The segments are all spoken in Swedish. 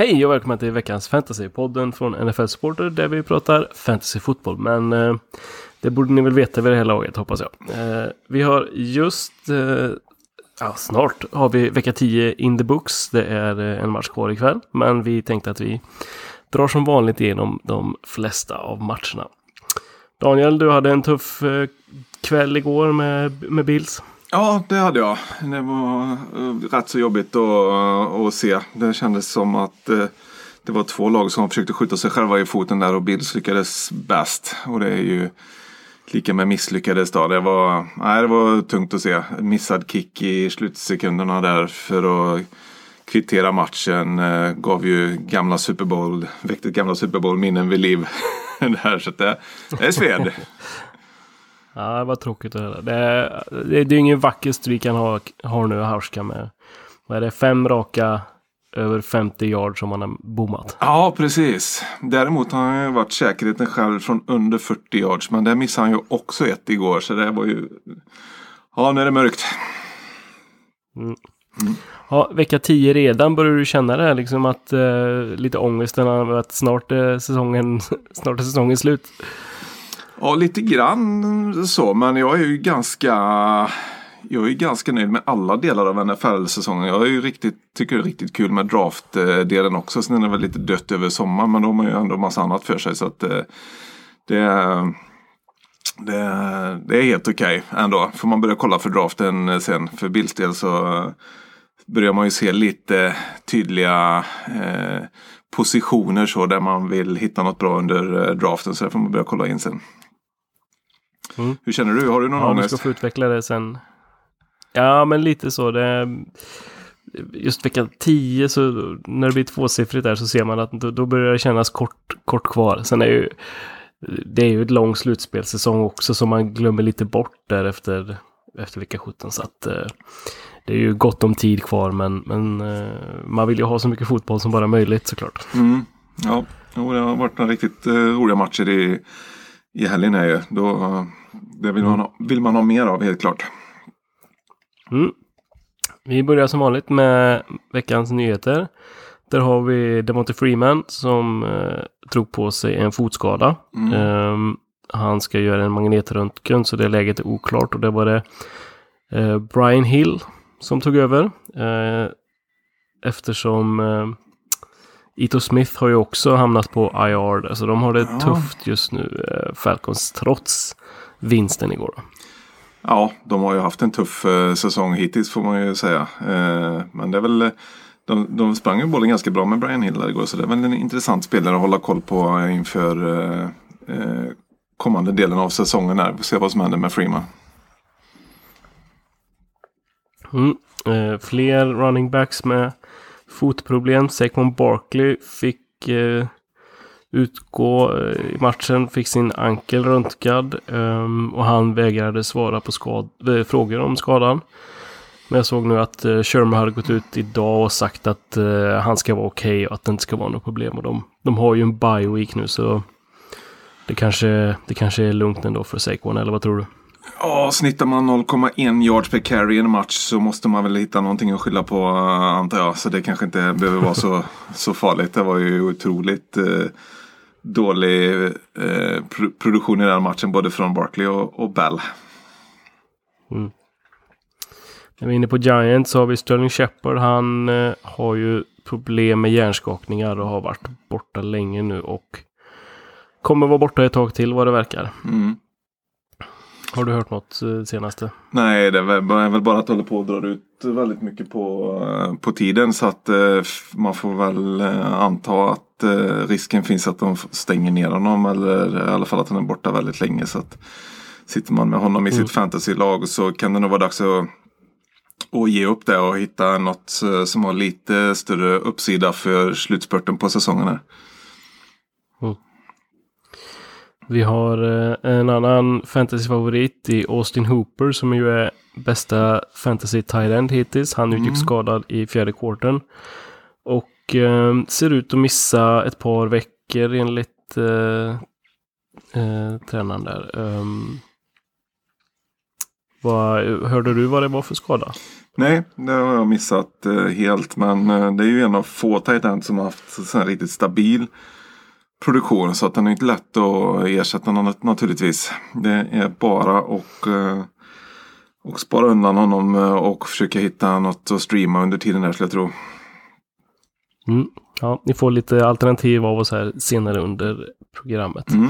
Hej och välkomna till veckans Fantasypodden från NFL Supporter där vi pratar fantasyfotboll. Men eh, det borde ni väl veta vid det här laget hoppas jag. Eh, vi har just, eh, ja snart har vi vecka 10 in the books. Det är eh, en match kvar ikväll. Men vi tänkte att vi drar som vanligt igenom de flesta av matcherna. Daniel, du hade en tuff eh, kväll igår med, med Bills. Ja, det hade jag. Det var eh, rätt så jobbigt att, eh, att se. Det kändes som att eh, det var två lag som försökte skjuta sig själva i foten där och Bills lyckades bäst. Och det är ju lika med misslyckades då. Det var, nej, det var tungt att se. Missad kick i slutsekunderna där för att kvittera matchen. Gav ju gamla Super Bowl, väckte gamla Super Bowl-minnen vid liv. där, så det, det är sved. Ja, det var tråkigt att höra. Det är, det, det är ingen vacker streak han har, har nu, Hauska med. Vad är det? Fem raka över 50 yards som han har bommat. Ja, precis. Däremot har han ju varit säkerheten själv från under 40 yards. Men där missade han ju också ett igår. Så det var ju... Ja, nu är det mörkt. Ja, vecka 10 redan börjar du känna det här liksom att eh, lite ångesten av att snart är säsongen, snart är säsongen slut. Ja, lite grann så. Men jag är ju ganska... Jag är ganska nöjd med alla delar av NFL-säsongen. Jag är ju riktigt, tycker det är riktigt kul med draft-delen också. Sen är det väl lite dött över sommaren. Men då har man ju ändå massa annat för sig. Så att eh, det, det, det är helt okej ändå. Får man börja kolla för draften sen. För Bills del så börjar man ju se lite tydliga eh, positioner så där man vill hitta något bra under eh, draften. Så det får man börja kolla in sen. Mm. Hur känner du? Har du någon Ja, du ångest? ska få utveckla det sen. Ja, men lite så. Det, just vecka 10, så när det blir tvåsiffrigt där så ser man att då, börjar det kännas kort, kort kvar. Sen är ju det är ju ett lång slutspelssäsong också som man glömmer lite bort där efter, efter vecka 17. Så att eh, det är ju gott om tid kvar men, men eh, man vill ju ha så mycket fotboll som bara möjligt såklart. Mm. Ja, det har varit några riktigt eh, roliga matcher i, i helgen här ju. Då, det vill man, ha, vill man ha mer av helt klart. Mm. Vi börjar som vanligt med veckans nyheter. Där har vi Demonte Freeman som eh, drog på sig en fotskada. Mm. Ehm, han ska göra en magnetröntgen så det läget är oklart och det var det eh, Brian Hill som tog över. Eh, eftersom eh, Ito Smith har ju också hamnat på IR. Alltså de har det Ja. tufft just nu, eh, Falcons, trots vinsten igår. Ja, de har ju haft en tuff eh, säsong hittills får man ju säga. Eh, men det är väl, eh, de, de sprang ju bollen ganska bra med Brian Hill där igår. Så det är väl en intressant spelare att hålla koll på eh, inför eh, eh, kommande delen av säsongen. Här. Vi får se vad som händer med Freeman. Mm. Eh, fler running backs med fotproblem. Saquon Barkley fick eh, utgå eh, i matchen, fick sin ankel röntgad ehm, och han vägrade svara på skad- eh, frågor om skadan. Men jag såg nu att eh, Sherman hade gått ut idag och sagt att han ska vara okej och att det inte ska vara något problem. Och de, de har ju en bye week nu så det kanske, det kanske är lugnt ändå för Saquon, eller vad tror du? Ja, snittar man 0,1 yards per carry i en match så måste man väl hitta någonting att skylla på antar jag. Så det kanske inte behöver vara så, så farligt. Det var ju otroligt eh, dålig eh, pro- produktion i den här matchen både från Barkley och, och Bell. När vi är inne på Giants så har vi Sterling Shepard. Han eh, har ju problem med hjärnskakningar och har varit borta länge nu och kommer vara borta ett tag till vad det verkar. Mm. Har du hört något eh, senaste? Nej, det är väl, bara att det håller på och drar ut väldigt mycket på, eh, på tiden. Så att eh, man får väl anta att risken finns att de stänger ner honom. Eller i alla fall att han är borta väldigt länge. Så att sitter man med honom i Mm. sitt fantasylag så kan det nog vara dags att, att ge upp det och hitta något som har lite större uppsida för slutspurten på säsongen. Här. Vi har eh, en annan fantasyfavorit i Austin Hooper som ju är bästa fantasy tight end hittills. Han utgick skadad i fjärde quartern. Och eh, ser ut att missa ett par veckor enligt eh, eh, tränaren där. Um, vad, hörde du vad det var för skada? Nej, det har jag missat eh, helt. Men eh, det är ju en av få tight som har haft en riktigt stabil produktion. Så att den är inte lätt att ersätta något, naturligtvis. Det är bara att eh, och spara undan honom eh, och försöka hitta något att streama under tiden där skulle jag tro. Mm. Ja, ni får lite alternativ av oss här senare under programmet. Mm.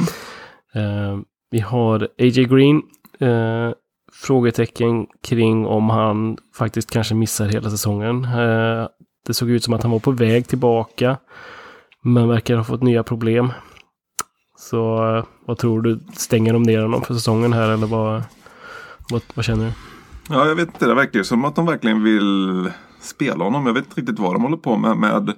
Uh, vi har AJ Green. Uh, frågetecken kring om han faktiskt kanske missar hela säsongen. Uh, det såg ut som att han var på väg tillbaka. Men verkar ha fått nya problem. Så eh, vad tror du? Stänger de ner honom för säsongen här eller vad, vad, vad känner du? Ja, jag vet inte. Det verkar ju som att de verkligen vill spela honom. Jag vet inte riktigt vad de håller på med. med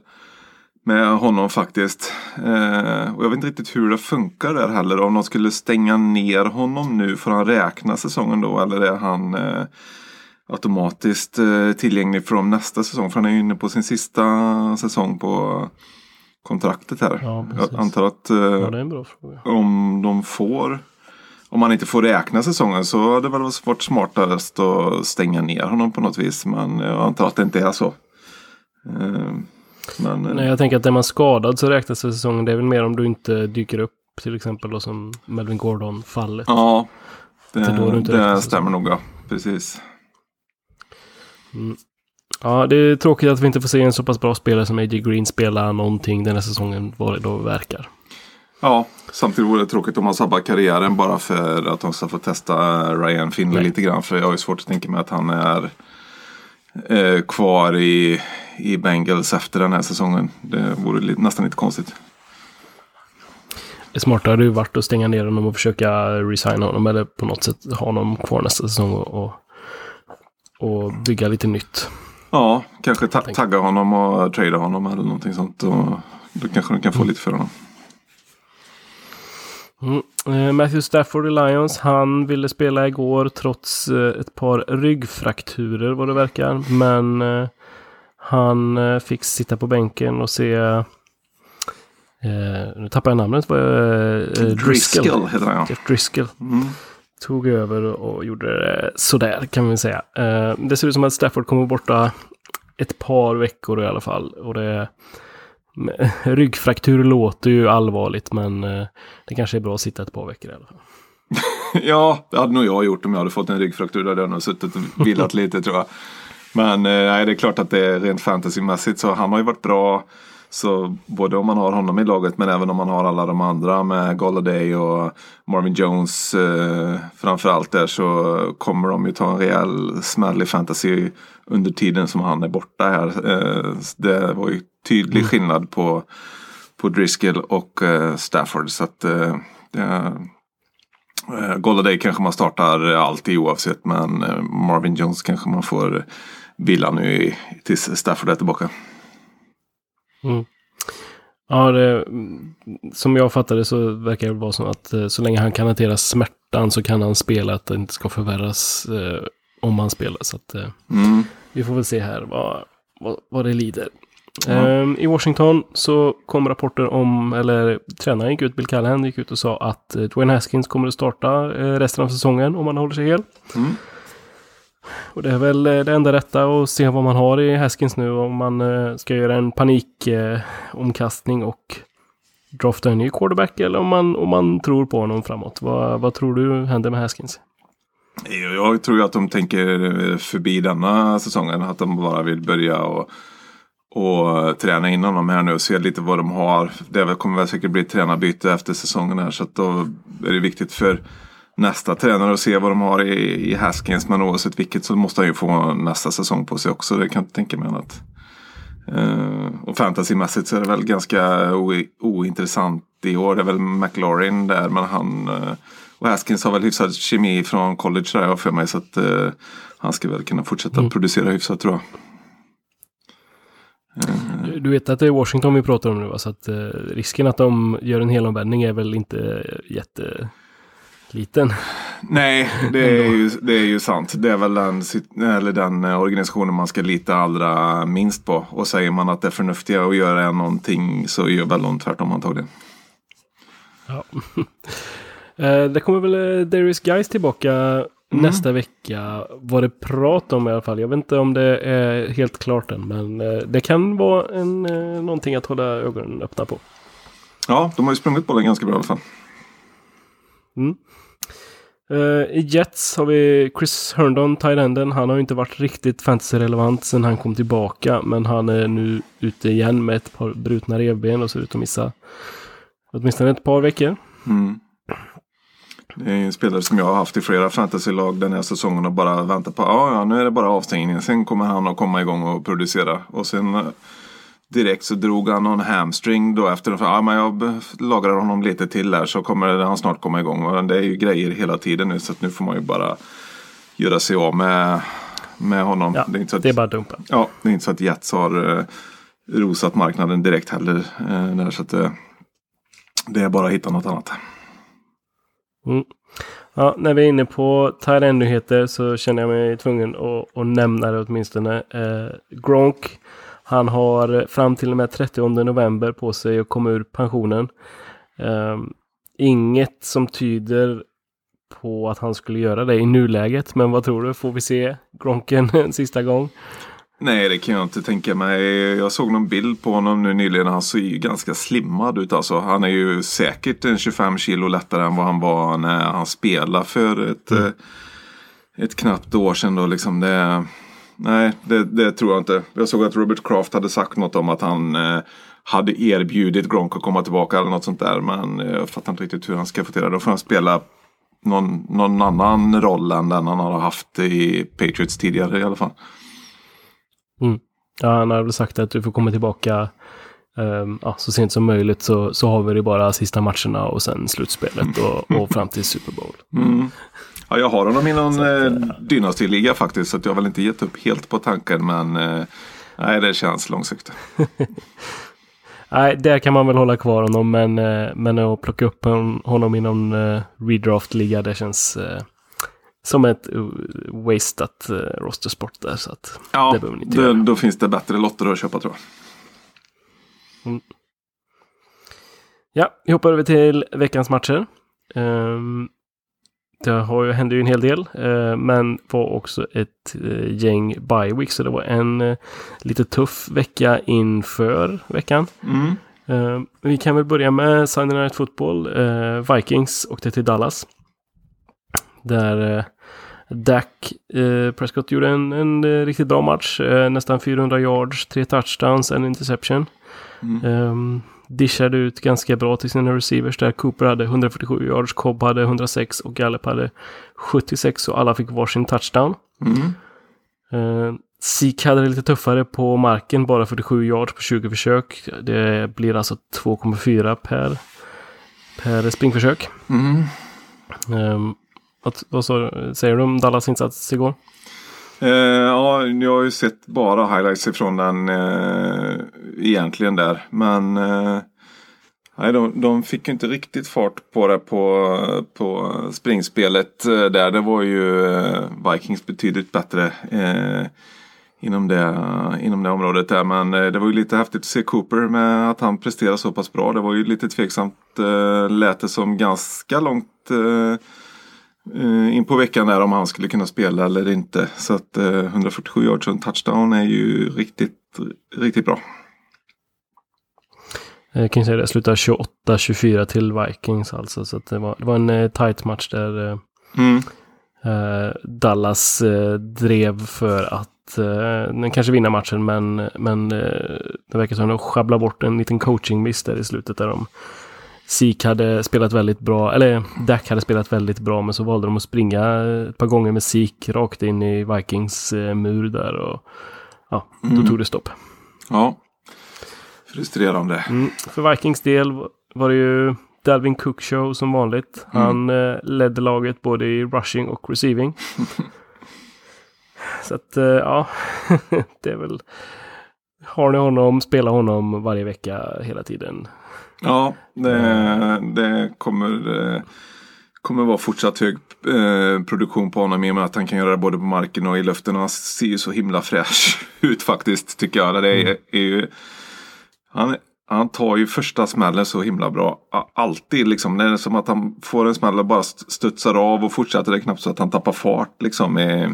med honom faktiskt. Eh, och jag vet inte riktigt hur det funkar där heller. Om de skulle stänga ner honom nu, får han räkna säsongen då? Eller är han eh, automatiskt eh, tillgänglig från nästa säsong? För han är ju inne på sin sista säsong på kontraktet här. Ja, jag antar att eh, ja, om de får om man inte får räkna säsongen så hade det väl varit smartast att stänga ner honom på något vis. Men jag antar att det inte är så. Eh, men, Nej, jag tänker att är man skadad så räknas säsongen. Det är väl mer om du inte dyker upp till exempel då som Melvin Gordon-fallet. Ja, det, det, det stämmer nog. Ja. Precis. Mm. Ja, det är tråkigt att vi inte får se en så pass bra spelare som A.J. Green spela någonting den här säsongen vad det då verkar. Ja, samtidigt vore det tråkigt om han sabbar karriären bara för att de ska få testa Ryan Finley lite grann. För jag har ju svårt att tänka mig att han är eh, kvar i, i Bengals efter den här säsongen. Det vore li nästan lite konstigt. Det smarta hade ju varit att stänga ner honom och försöka resigna honom eller på något sätt ha honom kvar nästa säsong och, och bygga lite nytt. Ja, kanske ta tagga honom och trada honom eller någonting sånt. Och då kanske de kan få mm. lite för honom. Mm. Eh, Matthew Stafford i Lions, han ville spela igår trots eh, ett par ryggfrakturer vad det verkar. Men eh, han fick sitta på bänken och se nu tappar jag namnet. Driscoll heter han ja. Jeff Driscoll. Mm. Tog över och gjorde det sådär kan vi säga. Eh, det ser ut som att Stafford kommer borta ett par veckor i alla fall. Och det Ryggfraktur låter ju allvarligt men eh, det kanske är bra att sitta ett par veckor i alla fall. ja, det hade nog jag gjort om jag hade fått en ryggfraktur. Där hade jag nog suttit och vilat lite tror jag. Men eh, nej, det är klart att det är rent fantasymässigt så han har ju varit bra. Så både om man har honom i laget men även om man har alla de andra med Galladay och Marvin Jones eh, framförallt där så kommer de ju ta en rejäl smäll i fantasy under tiden som han är borta här. Eh, det var ju tydlig mm. skillnad på, på Driscoll och eh, Stafford. Så att eh, eh, Golladay kanske man startar alltid oavsett men eh, Marvin Jones kanske man får vila nu tills Stafford är tillbaka. Mm. Ja, det, som jag fattade så verkar det vara så att eh, så länge han kan hantera smärtan så kan han spela att det inte ska förvärras eh, om han spelar. Så att, eh, mm. vi får väl se här vad, vad, vad det lider. Mm. I Washington så kom rapporter om, eller tränaren gick ut, Bill Callahan gick ut och sa att eh, Dwayne Haskins kommer att starta eh, resten av säsongen om han håller sig hel. Mm. Och det är väl eh, det enda rätta att se vad man har i Haskins nu om man eh, ska göra en panikomkastning och drafta en ny quarterback eller om man, om man tror på honom framåt. Vad, vad tror du händer med Haskins? Jag tror att de tänker eh, förbi denna säsongen. Att de bara vill börja och och träna in honom här nu och se lite vad de har. Det kommer väl säkert bli tränarbyte efter säsongen här så att då är det viktigt för nästa tränare att se vad de har i, i Haskins. Men oavsett vilket så måste han ju få nästa säsong på sig också. Det kan jag inte tänka mig annat. Uh, och fantasymässigt så är det väl ganska ointressant i år. Det är väl McLaurin där men han uh, och Haskins har väl hyfsad kemi från college där för mig så att uh, han ska väl kunna fortsätta mm. producera hyfsat tror jag. Du vet att det är Washington vi pratar om nu va? Så att risken att de gör en helomvändning är väl inte jätteliten. Nej, det är, ju, det är ju sant. Det är väl den, eller den eh, organisationen man ska lita allra minst på. Och säger man att det är förnuftiga att göra någonting så gör väl de tvärtom antagligen. Ja. Eh, det kommer väl eh, Darius Guys tillbaka Mm. nästa vecka. Var det prat om i alla fall. Jag vet inte om det är helt klart än. Men eh, det kan vara en, eh, någonting att hålla ögonen öppna på. Ja, de har ju sprungit bollen ganska bra i alla fall. Mm. Eh, I Jets har vi Chris Herndon, Tyrenden. Han har ju inte varit riktigt fantasy-relevant sedan han kom tillbaka. Men han är nu ute igen med ett par brutna revben och ser ut att missa åtminstone ett par veckor. Mm. Det är en spelare som jag har haft i flera fantasylag den här säsongen och bara väntat på. Ja, ja, nu är det bara avstängningen. Sen kommer han att komma igång och producera. Och sen eh, direkt så drog han någon hamstring då efter. Ja, men jag lagrar honom lite till där så kommer han snart komma igång. Och det är ju grejer hela tiden nu så att nu får man ju bara göra sig av med, med honom. Ja, det är inte så att, Det är bara att dumpa. Ja, det är inte så att Jets har eh, rosat marknaden direkt heller. Eh, där, så att, eh, det är bara att hitta något annat. Mm. Ja, när vi är inne på Thailand-nyheter så känner jag mig tvungen att, att nämna det åtminstone. Eh, Gronk, han har fram till och med 30 november på sig att komma ur pensionen. Eh, inget som tyder på att han skulle göra det i nuläget. Men vad tror du? Får vi se Gronken en sista gång? Nej, det kan jag inte tänka mig. Jag såg någon bild på honom nu nyligen. Han ser ju ganska slimmad ut. Alltså. Han är ju säkert en 25 kilo lättare än vad han var när han spelade för ett, eh, ett knappt år sedan. Då, liksom det, nej, det, det tror jag inte. Jag såg att Robert Kraft hade sagt något om att han eh, hade erbjudit Gronk att komma tillbaka eller något sånt där. Men eh, jag fattar inte riktigt hur han ska få till det. Då får han spela någon, någon annan roll än den han har haft i Patriots tidigare i alla fall. Ja, han har väl sagt att du får komma tillbaka ehm, ja, så sent som möjligt så, så har vi det bara sista matcherna och sen slutspelet och, och fram till Super Bowl. Mm. Ja, jag har honom i någon eh, Dynasty-liga faktiskt. Så jag har väl inte gett upp helt på tanken. Men eh, nej, det känns långsiktigt. Nej, där kan man väl hålla kvar honom, men, eh, men att plocka upp hon- honom i någon eh, redraft-liga, det känns eh, som ett uh, wasted uh, rostersport där. Så att Ja, det behöver ni inte det, göra. då finns det bättre lotter att köpa tror jag. Ja, vi hoppar över till veckans matcher. Um, det har ju, hände ju en hel del, eh, men var också ett uh, gäng bye så det var en eh, lite tuff vecka inför veckan. Mm. Eh, vi kan väl börja med Sunday Night Football. Eh, Vikings åkte till Dallas. Där eh, Dak eh, Prescott gjorde en, en eh, riktigt bra match. Eh, nästan 400 yards, tre touchdowns, en interception. Mm. Dishade ut ganska bra till sina receivers där. Cooper hade 147 yards, Cobb hade 106 och Gallup hade 76 och alla fick varsin touchdown. Mm. Uh, Sik hade det lite tuffare på marken, bara 47 yards på 20 försök. Det blir alltså 2,4 per, per springförsök. Mm. Um, vad, vad så, säger du om Dallas insats igår? Eh, ja, jag har ju sett bara highlights ifrån den eh, egentligen där. Men eh, nej, de, de fick ju inte riktigt fart på det på, på springspelet eh, där. Det var ju eh, Vikings betydligt bättre eh, inom, det, inom det området där. Men eh, det var ju lite häftigt att se Cooper med att han presterar så pass bra. Det var ju lite tveksamt. Eh, lät det som ganska långt eh, in på veckan där om han skulle kunna spela eller inte. Så att eh, 147 yards och en touchdown är ju riktigt, riktigt bra. Jag kan ju säga det, slutade 28-24 till Vikings alltså. Så det, var, det var en eh, tight match där eh, Mm. eh, Dallas eh, drev för att eh, den kanske vinna matchen men, men eh, det verkar som att de sjabblar bort en liten coaching-miss där i slutet där de Sik hade spelat väldigt bra, eller Dak hade spelat väldigt bra men så valde de att springa ett par gånger med Sik rakt in i Vikings eh, mur där och ja, då Mm. tog det stopp. Ja, frustrerande. Mm. För Vikings del var det ju Dalvin Cook show som vanligt. Han eh, ledde laget både i rushing och receiving. Så att eh, ja, det är väl... Har ni honom, spela honom varje vecka hela tiden. Ja, det, det kommer, eh, kommer vara fortsatt hög eh, produktion på honom i och med att han kan göra det både på marken och i luften. Han ser ju så himla fräsch ut faktiskt tycker jag. Det är, är ju, han, han tar ju första smällen så himla bra. Alltid liksom. Det är som att han får en smäll och bara studsar av och fortsätter. Det knappt så att han tappar fart liksom i,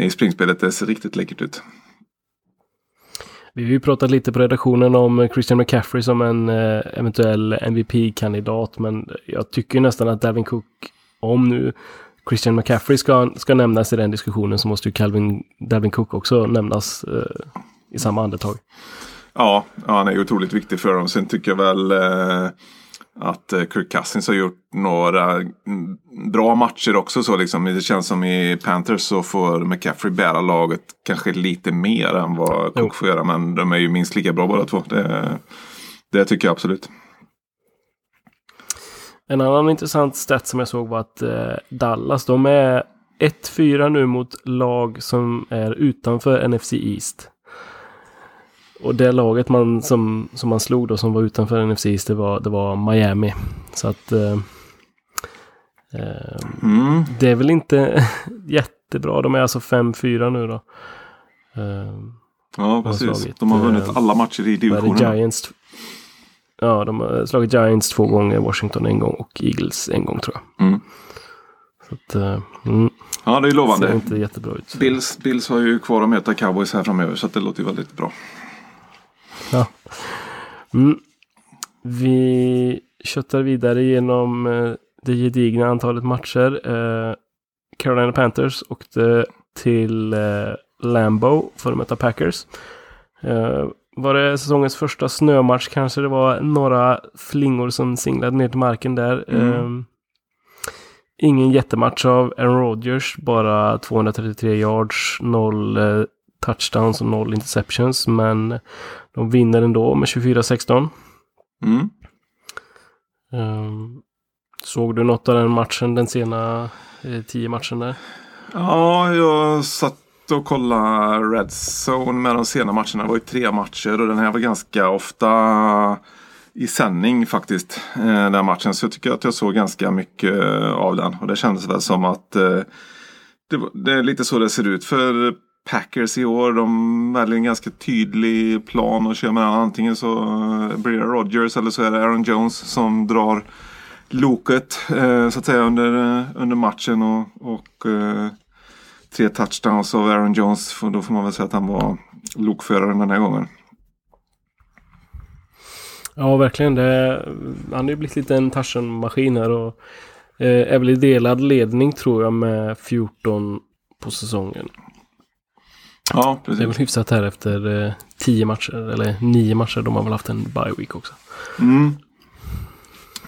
i springspelet. Det ser riktigt läckert ut. Vi har ju pratat lite på redaktionen om Christian McCaffrey som en eh, eventuell MVP-kandidat. Men jag tycker nästan att Davin Cook, om nu Christian McCaffrey ska, ska nämnas i den diskussionen så måste ju Calvin Davin Cook också nämnas eh, i samma andetag. Ja, ja, han är ju otroligt viktig för dem. Sen tycker jag väl eh, att eh, Kirk Cousins har gjort några bra matcher också. Så liksom. Det känns som i Panthers så får McCaffrey bära laget kanske lite mer än vad Cook får göra. Men de är ju minst lika bra båda två. Det, det tycker jag absolut. En annan intressant stat som jag såg var att eh, Dallas, de är 1-4 nu mot lag som är utanför NFC East. Och det laget man, som, som man slog då som var utanför NFC det var, det var Miami. Så att eh, eh, mm. det är väl inte jättebra. De är alltså 5-4 nu då. Eh, ja, precis. Slagit, de har vunnit eh, alla matcher i divisionen. Giants, ja, de har slagit Giants två gånger, Washington en gång och Eagles en gång tror jag. Mm. Så att, eh, mm. Ja, det är lovande. Ser inte jättebra ut. Bills, Bills har ju kvar att möta Cowboys här framöver så det låter ju väldigt bra. Ja. Mm. Vi köttar vidare genom eh, det gedigna antalet matcher. Eh, Carolina Panthers åkte till eh, Lambo för att möta Packers. Var det säsongens första snömatch kanske det var några flingor som singlade ner till marken där. Mm. Eh, ingen jättematch av Aaron Rodgers, bara 233 yards, noll touchdowns och noll interceptions. Men de vinner ändå med 24-16. Mm. Um, såg du något av den matchen, den sena eh, tio matchen där? Ja, jag satt och kollade Red Zone med de sena matcherna. Det var ju tre matcher och den här var ganska ofta i sändning faktiskt. Eh, den matchen. Så jag tycker att jag såg ganska mycket av den. Och det kändes väl som att eh, det, det, är lite så det ser ut för Packers i år. De väljer en ganska tydlig plan och kör med den. Antingen så eh, blir det Rodgers eller så är det Aaron Jones som drar loket eh, så att säga under, eh, under matchen. Och, och eh, tre touchdowns av Aaron Jones. För då får man väl säga att han var lokföraren den här gången. Ja, verkligen. Det, han har ju blivit lite en Tarzan-maskin här. Och, eh, är väl i delad ledning tror jag med 14 på säsongen. Ja, precis. Det är väl hyfsat här efter eh, tio matcher, eller nio matcher. De har väl haft en bye week också. Mm.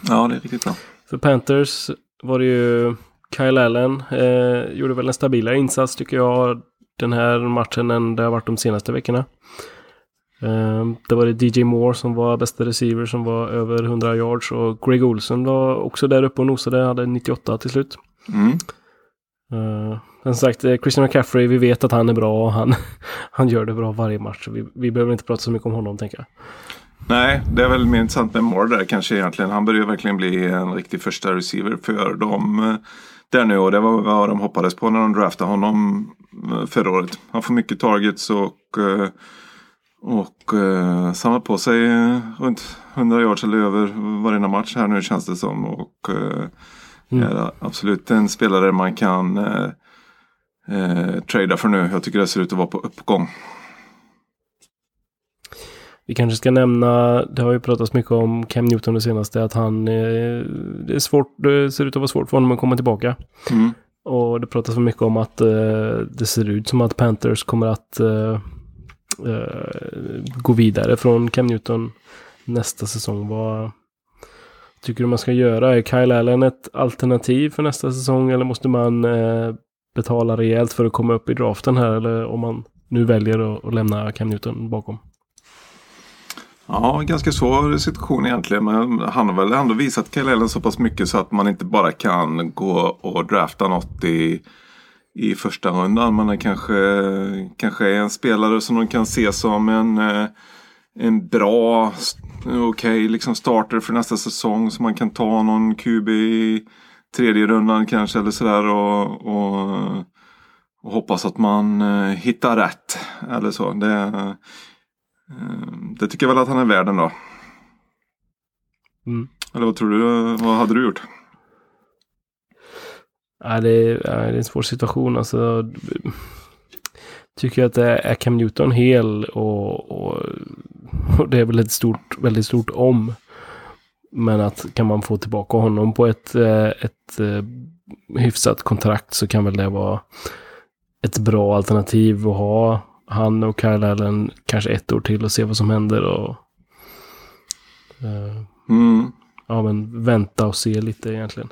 Ja, det är riktigt bra. För Panthers var det ju Kyle Allen. Eh, gjorde väl en stabilare insats tycker jag den här matchen än det har varit de senaste veckorna. Eh, det var det DJ Moore som var bästa receiver som var över 100 yards och Greg Olsen var också där uppe och nosade, hade 98 till slut. Mm. Som sagt, eh, Christian McCaffrey, vi vet att han är bra och han, han gör det bra varje match. Vi, vi behöver inte prata så mycket om honom, tänker jag. Nej, det är väl mer intressant med Moore där kanske egentligen. Han börjar verkligen bli en riktig första receiver för dem eh, där nu. Och det var vad de hoppades på när de draftade honom förra året. Han får mycket targets och, och uh, samlar på sig runt 100 yards eller över varenda match här nu känns det som. Och uh, Mm. Är absolut en spelare man kan eh, eh, trada för nu. Jag tycker det ser ut att vara på uppgång. Vi kanske ska nämna, det har ju pratats mycket om Cam Newton det senaste, att han, eh, det är svårt, det ser ut att vara svårt för honom att komma tillbaka. Mm. Och det pratas så mycket om att eh, det ser ut som att Panthers kommer att eh, eh gå vidare från Cam Newton nästa säsong. Vad, tycker du man ska göra? Är Kyle Allen ett alternativ för nästa säsong eller måste man eh, betala rejält för att komma upp i draften här? Eller om man nu väljer att, lämna Cam Newton bakom? Ja, ganska svår situation egentligen. Men han har väl ändå visat Kyle Allen så pass mycket så att man inte bara kan gå och drafta något i, i första rundan. Man är kanske, kanske är en spelare som de kan se som en, eh, en bra okej okay, liksom starter för nästa säsong. Så man kan ta någon QB i tredje rundan kanske eller sådär. Och, och, och hoppas att man uh, hittar rätt. Eller så. Det, uh, det tycker jag väl att han är värd ändå. Mm. Eller vad tror du? Vad hade du gjort? Ja, det, är, det är en svår situation. Alltså, tycker jag att det är Cam Newton hel och, och, och det är väl ett stort, väldigt stort om. Men att kan man få tillbaka honom på ett, eh, ett eh, hyfsat kontrakt så kan väl det vara ett bra alternativ att ha han och Kyle Allen kanske ett år till och se vad som händer och uh, mm. ja, men vänta och se lite egentligen.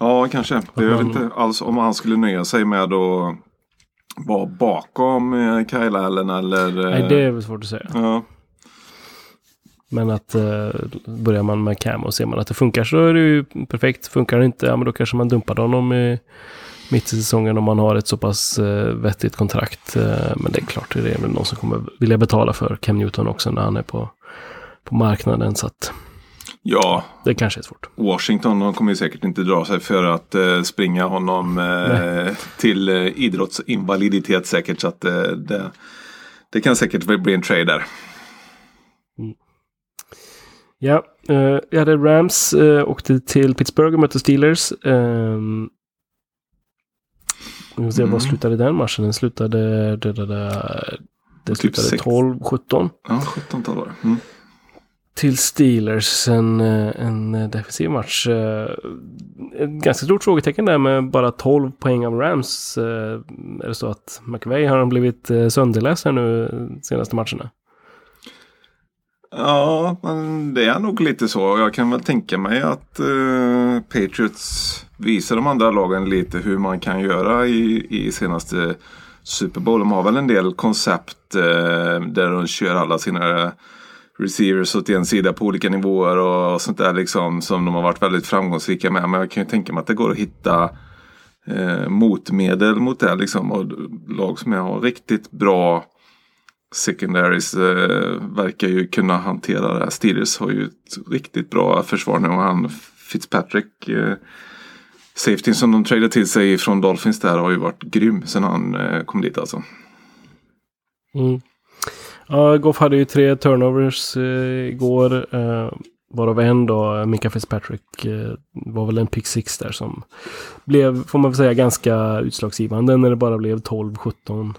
Ja, kanske. Det är väl inte alls om han skulle nöja sig med att vara bakom eh, Kyle Allen eller... Nej, det är väl svårt att säga. Ja. Men att uh, börjar man med Cam och ser man att det funkar så är det ju perfekt. Funkar det inte, ja men då kanske man dumpar honom i, mitt i säsongen om man har ett så pass uh, vettigt kontrakt. Uh, men det är klart, det är väl någon som kommer vilja betala för Cam Newton också när han är på, på marknaden. Så att Ja, det kanske är svårt. Washington de kommer ju säkert inte dra sig för att eh, springa honom eh, till eh, idrottsinvaliditet säkert. Så att eh, det, det kan säkert bli en trade där. Mm. Ja, eh, jag hade Rams, eh, åkte till Pittsburgh och mötte Steelers. Eh, får se, Mm. vad slutade den matchen? Den slutade... Det, det, det, det Typ slutade sex. 12-17 Ja, 17 tal år. Mm. till Steelers. En, eh, en defensiv match. Eh, Ett ganska stort frågetecken där med bara 12 poäng av Rams. Eh, Är det så att McVay har blivit eh, sönderläst här nu senaste matcherna? Ja, men det är nog lite så. Jag kan väl tänka mig att eh, Patriots visar de andra lagen lite hur man kan göra i, i senaste Super Bowl. De har väl en del koncept eh, där de kör alla sina receivers åt en sida på olika nivåer och sånt där liksom som de har varit väldigt framgångsrika med. Men jag kan ju tänka mig att det går att hitta eh, motmedel mot det liksom. Och lag som har riktigt bra secondaries eh, verkar ju kunna hantera det här. Steelers har ju ett riktigt bra försvar nu och han Fitzpatrick eh, Safetyn som de tradade till sig från Dolphins där har ju varit grym sen han eh, kom dit alltså. Mm. Ja, Goff hade ju tre turnovers eh, igår. Eh, varav en då, eh, Mika Fitzpatrick, eh, var väl en pick six där som blev, får man väl säga, ganska utslagsgivande när det bara blev 12-17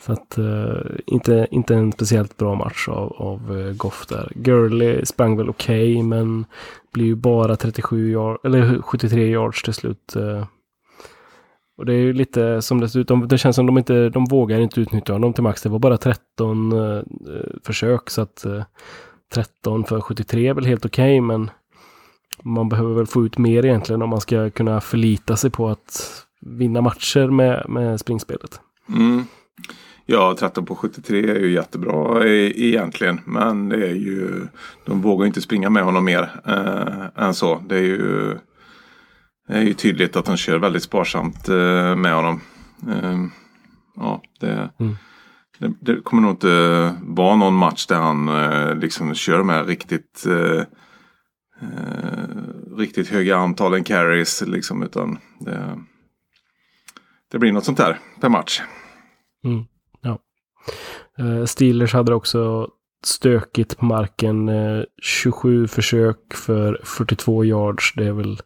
så att eh, inte, inte en speciellt bra match av, av eh, Goff där. Gurley sprang väl okej, men blir ju bara 37 yard, eller 73 yards till slut. Eh. Och det är ju lite som det ser ut. De, det känns som de inte, de vågar inte utnyttja honom till max. Det var bara 13 eh, försök så att eh, 13 för 73 är väl helt okej men man behöver väl få ut mer egentligen om man ska kunna förlita sig på att vinna matcher med, med springspelet. Mm. Ja, 13 på 73 är ju jättebra e- egentligen. Men det är ju, de vågar inte springa med honom mer eh, än så. Det är ju, det är ju tydligt att de kör väldigt sparsamt eh, med honom. Eh, ja, det, Mm. det, det kommer nog inte vara någon match där han eh, liksom kör med riktigt eh, eh, riktigt höga antalen carries liksom. Utan det, det blir något sånt där per match. Mm, ja. Eh, Steelers hade också stökigt på marken. Eh, 27 försök för 42 yards. Det är väl,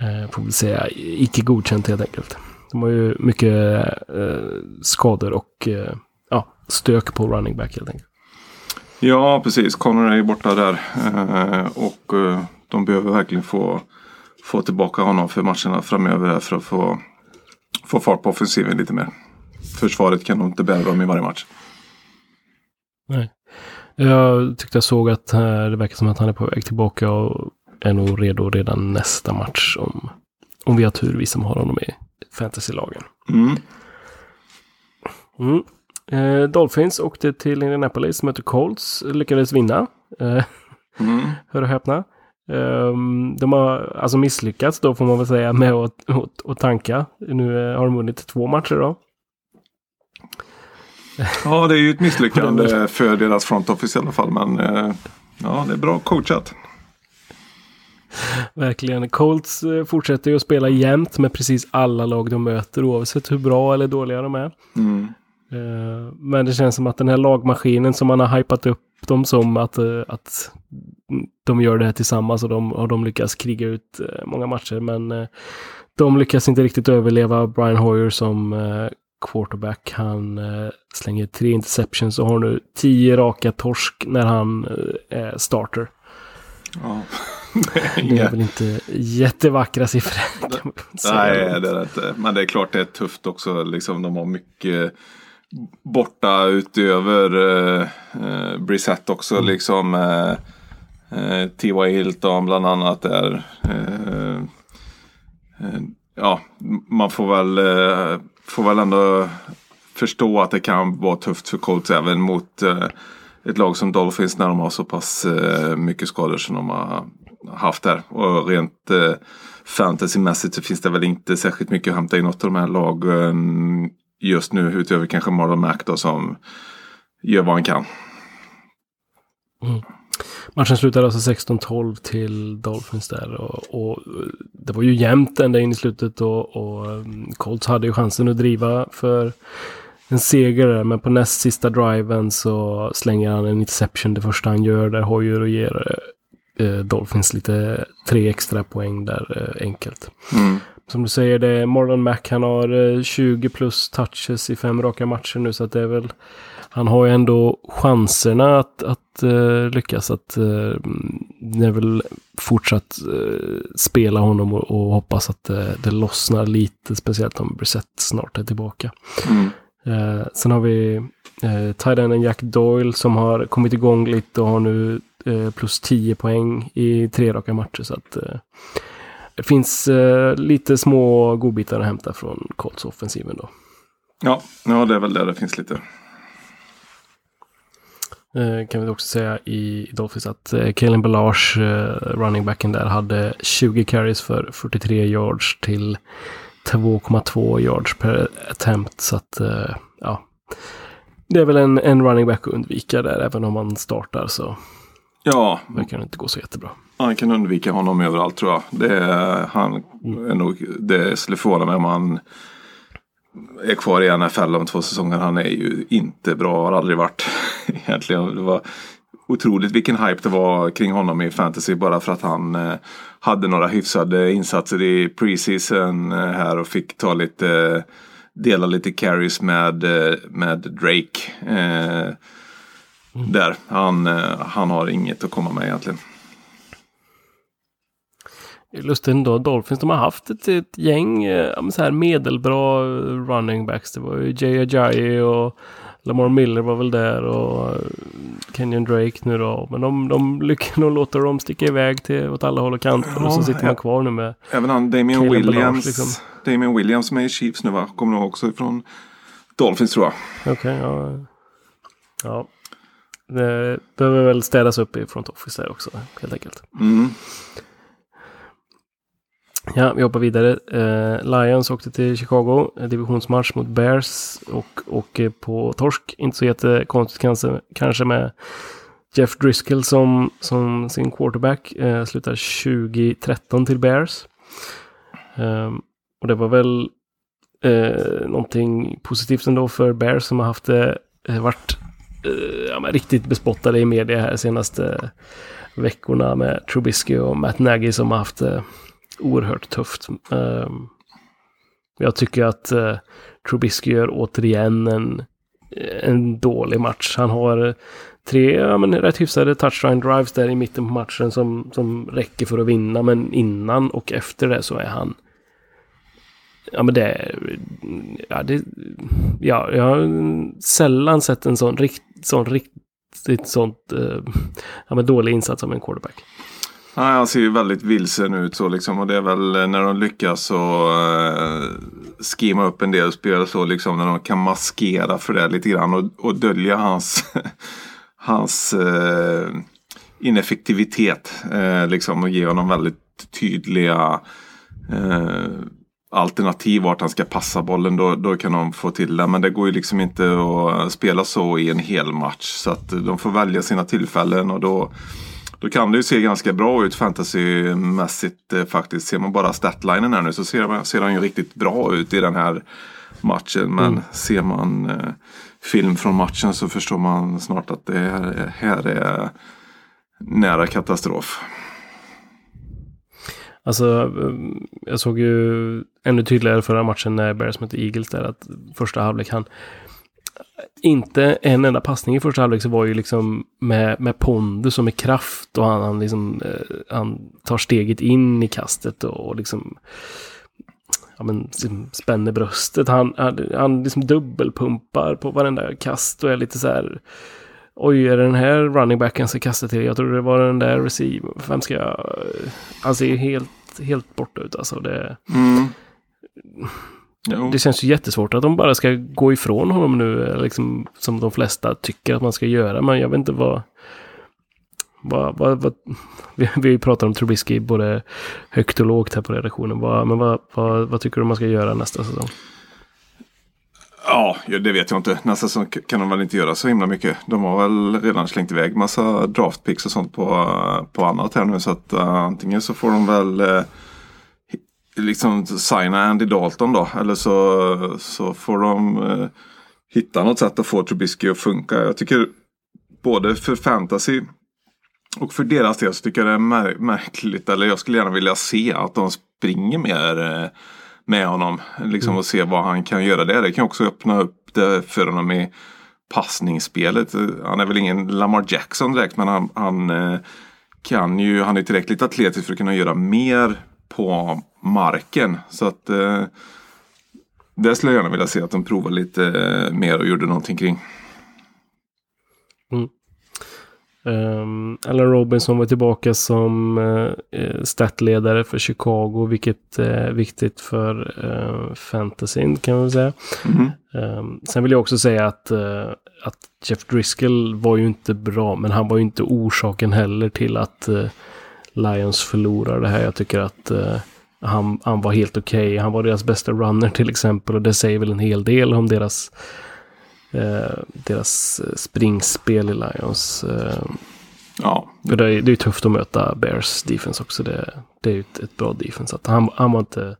eh, får vi säga, icke godkänt helt enkelt. De har ju mycket skador och ja, stök på running back helt enkelt. Ja, precis. Connor är ju borta där. Och de behöver verkligen få, få tillbaka honom för matcherna framöver för att få, få fart på offensiven lite mer. Försvaret kan nog inte bära dem i varje match. Nej. Jag tyckte jag såg att eh, det verkar som att han är på väg tillbaka och är nog redo redan nästa match om, om vi har tur, vi som har honom i fantasylagen. Mm. Mm. Eh, Dolphins åkte till Indianapolis, mötte Colts, lyckades vinna. Eh, Mm. hör och häpna. Ehm, de har alltså misslyckats då får man väl säga med att, att, att tanka. Nu eh, har de vunnit två matcher då. Ja, det är ju ett misslyckande för deras front office i alla fall. Men eh, ja, det är bra coachat. Verkligen. Colts eh, fortsätter ju att spela jämnt med precis alla lag de möter oavsett hur bra eller dåliga de är. Mm. Eh, men det känns som att den här lagmaskinen som man har hypat upp dem som att, att de gör det här tillsammans och de, och de lyckas kriga ut många matcher. Men de lyckas inte riktigt överleva Brian Hoyer som quarterback. Han slänger tre interceptions och har nu tio raka torsk när han är starter. Ja. det är väl inte jättevackra siffror. Nej, det är det inte. Men det är klart det är tufft också. Liksom, de har mycket borta utöver eh, eh, Brissett också. Mm. Liksom eh, eh, T.Y. Hilton bland annat där. Eh, eh, ja, man får väl, eh, får väl ändå förstå att det kan vara tufft för Colts även mot eh, ett lag som Dolphins när de har så pass eh, mycket skador som de har haft där. Och rent eh, fantasymässigt så finns det väl inte särskilt mycket att hämta i något av de här lagen just nu utöver kanske Marlon Mack då som gör vad han kan. Mm. Matchen slutade alltså 16-12 till Dolphins där och, och, det var ju jämnt ända in i slutet och, och um, Colts hade ju chansen att driva för en seger där men på näst sista driven så slänger han en interception det första han gör där Hoyer och ger eh, Dolphins lite tre extra poäng där eh, enkelt. Mm som du säger, det är Marlon Mack. Han har 20 eh, plus touches i fem raka matcher nu. Så att det är väl... Han har ju ändå chanserna att, att uh, lyckas. Att, uh, det är väl fortsatt uh, spela honom och, och hoppas att det lossnar lite. Speciellt om Brissett snart är tillbaka. Mm. Sen har vi uh, Tidenden Jack Doyle som har kommit igång lite och har nu plus 10 poäng i tre raka matcher. Så att det finns lite små godbitar att hämta från Colts offensiven då. Ja, ja, det är väl där det finns lite. Eh, kan vi också säga i Dolphins att eh, Kalen Balage, eh, running backen där, hade 20 carries för 43 yards till 2,2 yards per attempt. Så att, ja. Det är väl en, en running back att undvika där, även om man startar så ja. verkar det inte gå så jättebra. Man kan undvika honom överallt tror jag. Det är, han är nog, det skulle förvåna mig om han är kvar i NFL om två säsonger. Han är ju inte bra, har aldrig varit egentligen. Det var otroligt vilken hype det var kring honom i fantasy bara för att han eh, hade några hyfsade insatser i preseason eh, här och fick ta lite eh, dela lite carries med, eh, med Drake. Mm. Där. Han, han har inget att komma med egentligen. Lustigt ändå, Dolphins de har haft ett, ett gäng äh, så här medelbra running backs. Det var ju Jay Ajayi och Lamar Miller var väl där och eh, Kenyon Drake nu då. Men de, de lyckas nog låta dem sticka iväg till åt alla håll och kanter. Ja, och så sitter man kvar nu med Även han Damien Williams. liksom. Damien Williams som är i Chiefs nu va? Kommer nog också ifrån Dolphins tror jag. Okej, okay, ja. Ja. Det behöver väl städas upp i front office där också helt enkelt. Mm. Ja, vi hoppar vidare. Eh, Lions åkte till Chicago, divisionsmatch mot Bears och åker på torsk. Inte så jättekonstigt kanske, kanske med Jeff Driscoll som, som sin quarterback. Eh, slutar 2013 till Bears. Eh, och det var väl eh, någonting positivt ändå för Bears som har haft det, eh, varit eh, ja, riktigt bespottade i media här senaste veckorna med Trubisky och Matt Nagy som har haft eh, oerhört tufft. Ehm, jag tycker att eh, Trubisky gör återigen en, en dålig match. Han har tre ja, men rätt hyfsade touchdown drives där i mitten på matchen som, som räcker för att vinna. Men innan och efter det så är han... Ja men det... Ja, det, ja jag har sällan sett en sån, rikt, sån riktigt sånt... Eh, ja men dålig insats av en quarterback. Nej, han ser ju väldigt vilsen ut så liksom. Och det är väl eh, när de lyckas så eh, skima upp en del spel så liksom. När de kan maskera för det lite grann. Och, och dölja hans, hans eh, ineffektivitet. Eh, liksom. Och ge honom väldigt tydliga eh, alternativ vart han ska passa bollen. Då, då kan de få till det. Men det går ju liksom inte att spela så i en hel match. Så att de får välja sina tillfällen. Och då då kan det ju se ganska bra ut fantasymässigt eh, faktiskt. Ser man bara statlinen här nu så ser, ser han ju riktigt bra ut i den här matchen. Men Mm. ser man eh, film från matchen så förstår man snart att det här, här är nära katastrof. Alltså, um, jag såg ju ännu tydligare förra matchen när Bears mötte Eagles där att första halvlek han inte en enda passning i första halvlek så var ju liksom med, med pondus och med kraft och han, han liksom eh, han tar steget in i kastet och, och liksom ja men liksom spänner bröstet. Han, han, han liksom dubbelpumpar på varenda kast och är lite så här Oj, är det den här running backen ska kasta till? Jag tror det var den där receive. Vem ska jag... Eh, han ser helt, helt borta ut alltså. Det, Mm. Jo. det känns ju jättesvårt att de bara ska gå ifrån honom nu. eller Liksom, som de flesta tycker att man ska göra. Men jag vet inte vad... vad, vad, vad vi, vi pratat om Trubisky både högt och lågt här på redaktionen. Vad, men vad, vad, vad tycker du man ska göra nästa säsong? Ja, det vet jag inte. Nästa säsong kan de väl inte göra så himla mycket. De har väl redan slängt iväg massa draftpicks och sånt på, på annat här nu. Så att uh, antingen så får de väl uh, liksom signa Andy Dalton då. Eller så, så får de uh, hitta något sätt att få Trubisky att funka. Jag tycker både för fantasy och för deras del så tycker jag det är mär- märkligt. Eller jag skulle gärna vilja se att de springer mer eh, med honom. Liksom och se vad han kan göra där. Det kan också öppna upp det för honom i passningsspelet. Han är väl ingen Lamar Jackson direkt men han, han eh, kan ju, han är tillräckligt atletisk för att kunna göra mer på marken. Så att eh, det skulle jag gärna vilja se att de provar lite eh, mer och gjorde någonting kring. Um, Allen Robinson var tillbaka som uh, statledare för Chicago, vilket är viktigt för uh, fantasyn kan man säga. Mhm. Um, sen vill jag också säga att, uh, att Jeff Driscoll var ju inte bra, men han var ju inte orsaken heller till att uh, Lions förlorar det här. Jag tycker att uh, han, han var helt okej. Han var deras bästa runner till exempel och det säger väl en hel del om deras eh, deras eh, springspel i Lions. Eh, Ja, för det, är, det är ju tufft att möta Bears defense också. Det, det är ju ett, ett bra defense. Att han, han var inte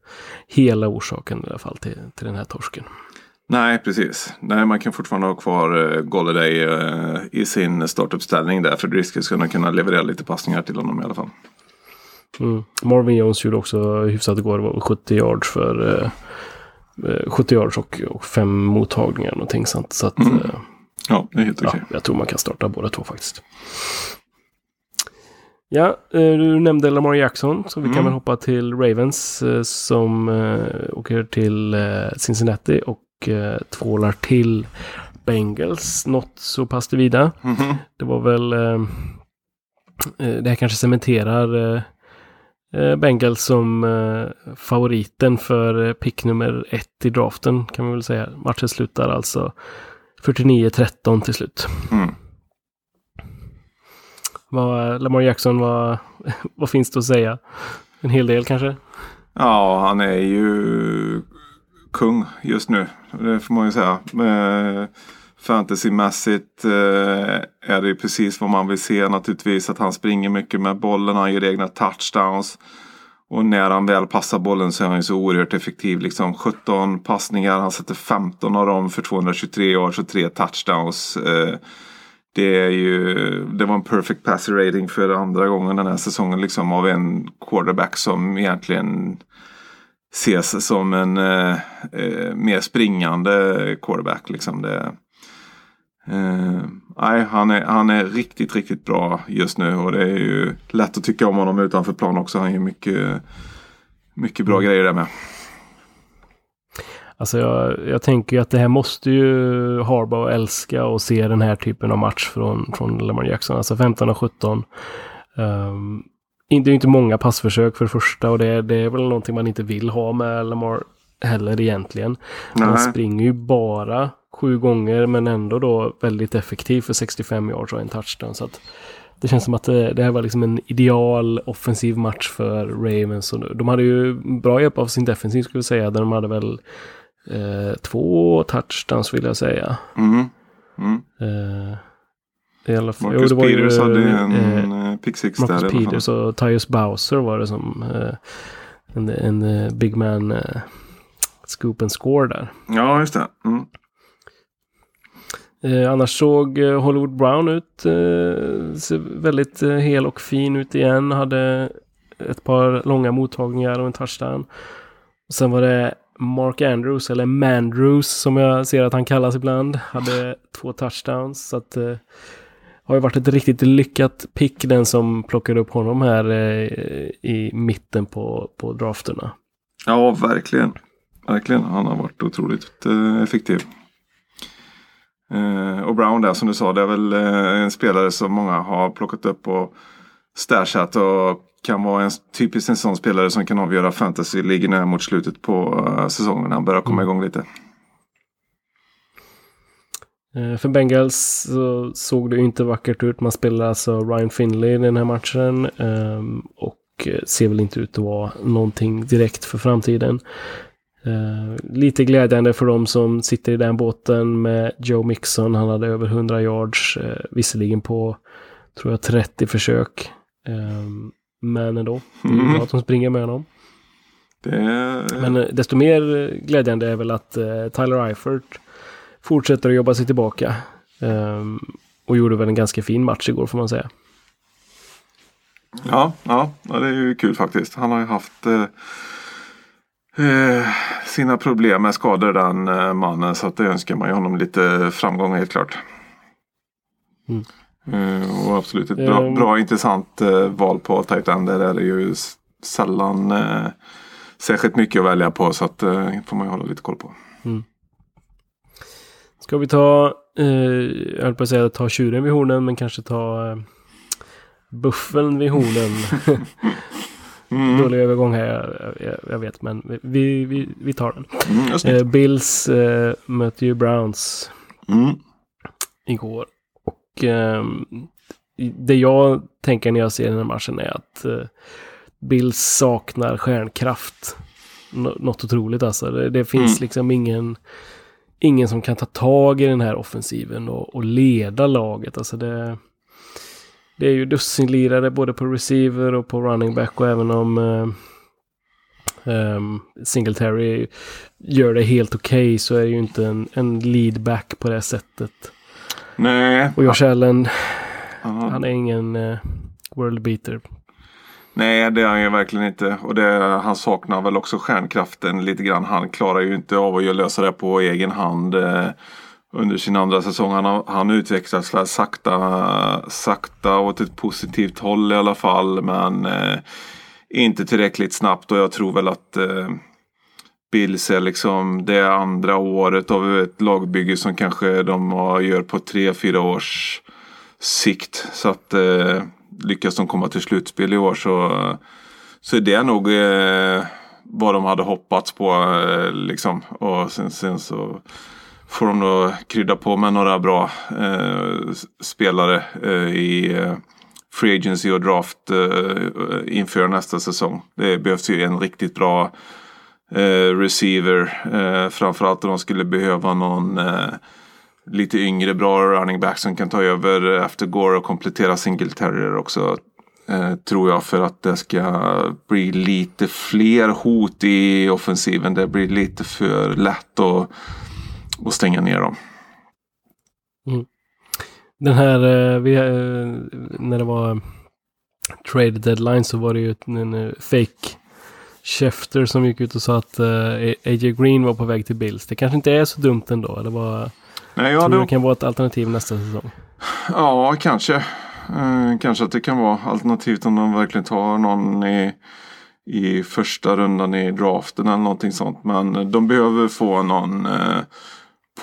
hela orsaken i alla fall till, till den här torsken. Nej, precis. Nej, man kan fortfarande ha kvar uh, Golladay eh, i sin startuppställning där. För Driscoll ska nog kunna leverera lite passningar till honom i alla fall. Mm. Marvin Jones gjorde också hyfsat igår. Det var 70 yards för eh, eh, 70 yards och, och fem mottagningar någonting sånt. Så att, Mm. eh, Ja, det är helt ja, okej. jag tror man kan starta båda två faktiskt. Ja, eh, du nämnde Lamar Jackson, så vi kan Mm. väl hoppa till Ravens eh, som eh, åker till eh, Cincinnati och eh, tvålar till Bengals. Något så pass det vida. Mhm. Det var väl... Eh, eh, det här kanske cementerar eh, eh, Bengals som eh, favoriten för pick nummer ett i draften kan man väl säga. Matchen slutar alltså 49-13 till slut. Mm. Vad, Lamar Jackson, vad, vad finns det att säga? En hel del kanske? Ja, han är ju kung just nu. Det får man ju säga. Eh, Fantasymässigt eh, är det ju precis vad man vill se naturligtvis. Att han springer mycket med bollen. Han gör egna touchdowns. Och när han väl passar bollen så är han ju så oerhört effektiv. Liksom 17 passningar. Han sätter 15 av dem för 223 yards och 3 touchdowns. Eh, det, är ju, det var en perfect passer rating för andra gången den här säsongen. Liksom av en quarterback som egentligen ses som en eh, eh, mer springande quarterback. Liksom det, eh, nej, han, är, han är riktigt, riktigt bra just nu. Och det är ju lätt att tycka om honom utanför plan också. Han gör mycket, mycket bra grejer där med. Alltså jag, jag tänker att det här måste ju Harbaugh älska och se den här typen av match från, från Lamar Jackson. Alltså 15 och 17. Um, ju inte många passförsök för det första och det, är- det är väl någonting man inte vill ha med Lamar heller egentligen. Han Nej. springer ju bara sju gånger men ändå då väldigt effektiv för 65 yards och en touchdown. Så det känns som att det, det här var liksom en ideal offensiv match för Ravens. Och de hade ju bra hjälp av sin defensiv skulle jag säga. Där de hade väl eh, två touchdowns vill jag säga. Mm. Mm. Eh, i alla fall, Marcus jo, det var ju, Peters hade en eh, eh, pick six där Marcus alla fall. Peters och Tyus Bowser var det som eh, en, en eh, big man eh, scoop and score där. Ja, just det. Mm. Eh, annars såg eh, Hollywood Brown ut. Eh, ser väldigt eh, hel och fin ut igen. Hade ett par långa mottagningar och en touchdown. Och sen var det Mark Andrews, eller Mandrews som jag ser att han kallas ibland. Hade två touchdowns. Så att eh, har ju varit ett riktigt lyckat pick den som plockade upp honom här eh, i mitten på, på drafterna. Ja, verkligen. Verkligen. Han har varit otroligt eh, effektiv. Eh, och Brown där som du sa, det är väl eh, en spelare som många har plockat upp och stashat och kan vara en typisk en sån spelare som kan avgöra fantasy-ligorna mot slutet på uh, säsongen. Han börjar komma igång lite. Eh, För Bengals så såg det ju inte vackert ut. Man spelar alltså Ryan Finley i den här matchen. ehm, Och eh, ser väl inte ut att vara någonting direkt för framtiden. Eh, Lite glädjande för de som sitter i den båten med Joe Mixon. Han hade över 100 yards. Visserligen på, tror jag, 30 försök. Ehm, Men ändå. Det är Mm. bra att de springer med honom. Det Men desto mer glädjande är väl att Tyler Eifert fortsätter att jobba sig tillbaka. Ehm, och gjorde väl en ganska fin match igår får man säga. ja, ja, det är ju kul faktiskt. Han har ju haft eh, eh, sina problem med skador den eh, mannen. Så att det önskar man ju honom lite framgång helt klart. Mm. Eh, och absolut ett bra, Ehm. bra intressant eh, val på tight end. Där är det ju sällan särskilt mycket att välja på. Så att eh, får man ju hålla lite koll på. Ska vi ta, eh, jag höll på att säga ta tjuren vid hornen, men kanske ta eh, buffeln vid hornen. Mm. Dålig övergång här, jag, jag, jag vet, men vi, vi, vi tar den. Mm. Eh, Bills eh, möter ju Browns Mm. igår. Och i- det jag tänker när jag ser den här matchen är att eh, Bills saknar stjärnkraft. Nå- något otroligt alltså. Det, det finns Mm. liksom ingen, ingen som kan ta tag i den här offensiven och, och leda laget. Alltså det, det är ju dussinlirare både på receiver och på running back och även om eh, ehm, Singletary gör det helt okej så är det ju inte en, en lead back på det sättet. Nej, Och Josh Allen, han är ingen eh, world beater. Nej, det är han ju verkligen inte. Och det, han saknar väl också stjärnkraften lite grann. Han klarar ju inte av att lösa det på egen hand eh, under sin andra säsong. Han, han utvecklas sakta, sakta åt ett positivt håll i alla fall. Men eh, inte tillräckligt snabbt och jag tror väl att eh, Bills är liksom det andra året av ett lagbygge som kanske de gör på tre, fyra års sikt. Så att eh, lyckas de komma till slutspel i år så, så är det nog eh, vad de hade hoppats på. Eh, liksom. Och sen, sen så får de då krydda på med några bra eh, spelare eh, i eh, Free Agency och Draft eh, inför nästa säsong. Det behövs ju en riktigt bra eh, receiver. Eh, framförallt om de skulle behöva någon eh, lite yngre bra running back som kan ta över efter Gore och komplettera Singletarier också. Eh, tror jag för att det ska bli lite fler hot i offensiven. Det blir lite för lätt att, att stänga ner dem. Mm. Den här, eh, vi, eh, när det var trade deadline så var det ju en, en eh, fake Schefter som gick ut och sa att eh, AJ Green var på väg till Bills. Det kanske inte är så dumt ändå. Eller var, Nej, ja, tror du det, kan vara ett alternativ nästa säsong? ja kanske. Eh, kanske att det kan vara alternativt om de verkligen tar någon i, i första rundan i draften eller någonting sånt. Men de behöver få någon eh,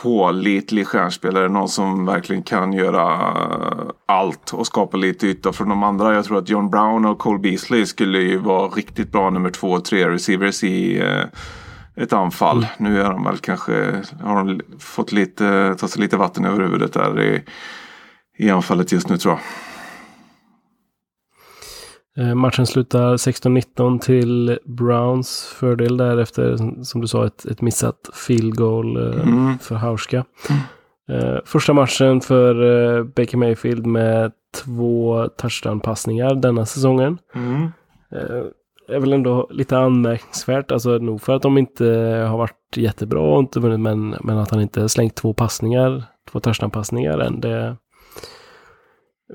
pålitlig stjärnspelare. Någon som verkligen kan göra eh, allt och skapa lite yta från de andra. Jag tror att John Brown och Cole Beasley skulle ju vara riktigt bra nummer två och tre receivers i eh, ett anfall. Nu är de väl kanske, har de fått lite, ta sig lite vatten över huvudet där i, i anfallet just nu tror jag. Eh, matchen slutar 16-19 till Browns fördel därefter, som du sa, ett, ett missat field goal eh, Mm. för Hauska. Eh, första matchen för Baker Mayfield med två touchdown-passningar denna säsongen. Mm. Är väl ändå lite anmärkningsvärt. Alltså nog för att de inte har varit jättebra och inte vunnit, men, men att han inte slängt två passningar, två touchdown-passningar än. Det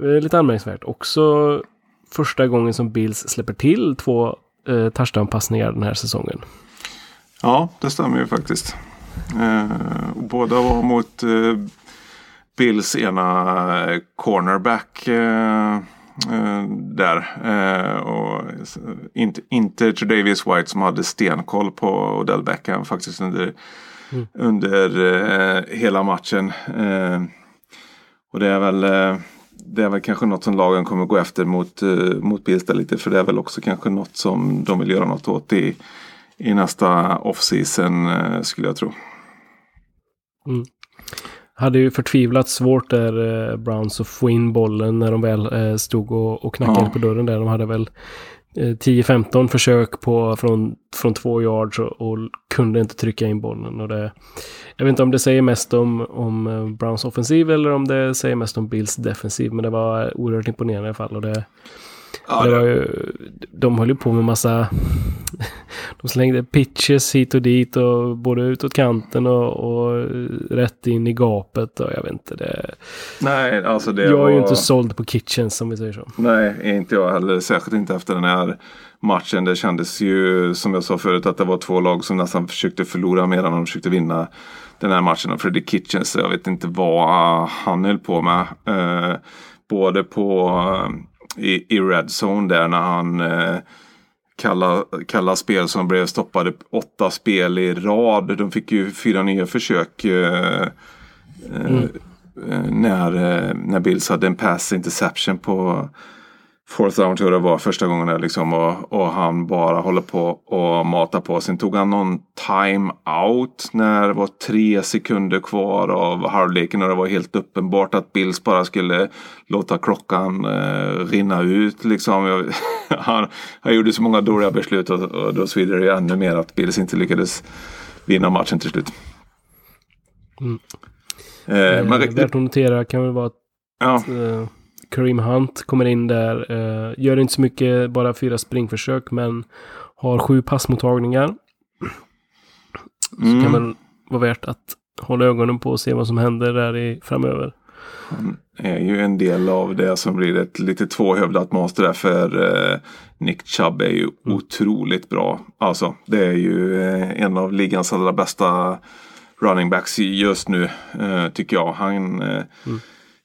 är lite anmärkningsvärt. Också första gången som Bills släpper till två eh, touchdown-passningar den här säsongen. Ja, det stämmer ju faktiskt. Eh, båda var mot eh, Bills ena cornerback. Eh, där. Eh, och inte, inte Tredavious White som hade stenkoll på Odell Beckham faktiskt under, mm. under uh, hela matchen. och det är väl det är väl kanske något som lagen kommer gå efter mot, mot Bilsta lite. För det är väl också kanske något som de vill göra något åt i, i nästa off-season skulle jag tro. Mm hade ju förtvivlat svårt där eh, Browns att få in bollen när de väl eh, stod och, och knackade ja. på dörren där. De hade väl eh, 10-15 försök på, från, från två yards och, och, kunde inte trycka in bollen. Och det, jag vet inte om det säger mest om, om eh, Browns offensiv eller om det säger mest om Bills defensiv. Men det var oerhört imponerande i alla fall. Och det, Ja, det var ju, de höll ju på med massa... De slängde pitches hit och dit och både utåt kanten och, och rätt in i gapet och jag vet inte. Det, Nej, alltså det Jag var... är ju inte såld på kitchens som vi säger så. Nej, inte jag heller. Särskilt inte efter den här matchen. Det kändes ju som jag sa förut att det var två lag som nästan försökte förlora mer än de försökte vinna den här matchen. Och Fredrik Kitchens, jag vet inte vad han höll på med. Eh, både på i, i Red Zone där när han eh, kalla, kalla spel som blev stoppade åtta spel i rad. De fick ju fyra nya försök eh, eh mm. eh, när, eh, när Bills hade en pass interception på fourth down tror jag det var första gången där liksom och, och han bara håller på och matar på. Sen tog han någon time out när det var tre sekunder kvar av halvleken och det var helt uppenbart att Bills bara skulle låta klockan eh, rinna ut liksom. Jag, han, han gjorde så många dåliga beslut och, och då svider det ännu mer att Bills inte lyckades vinna matchen till slut. Mm. Eh, men, värt att notera kan väl vara att ja. eh, Kareem Hunt kommer in där. Uh, gör inte så mycket, bara fyra springförsök, men har sju passmottagningar. Mm. Så kan man vara värt att hålla ögonen på och se vad som händer där i, framöver. Han är ju en del av det som blir ett lite tvåhövdat monster där för uh, Nick Chubb är ju mm. otroligt bra. Alltså det är ju uh, en av ligans allra bästa running backs just nu tycker jag. Han mm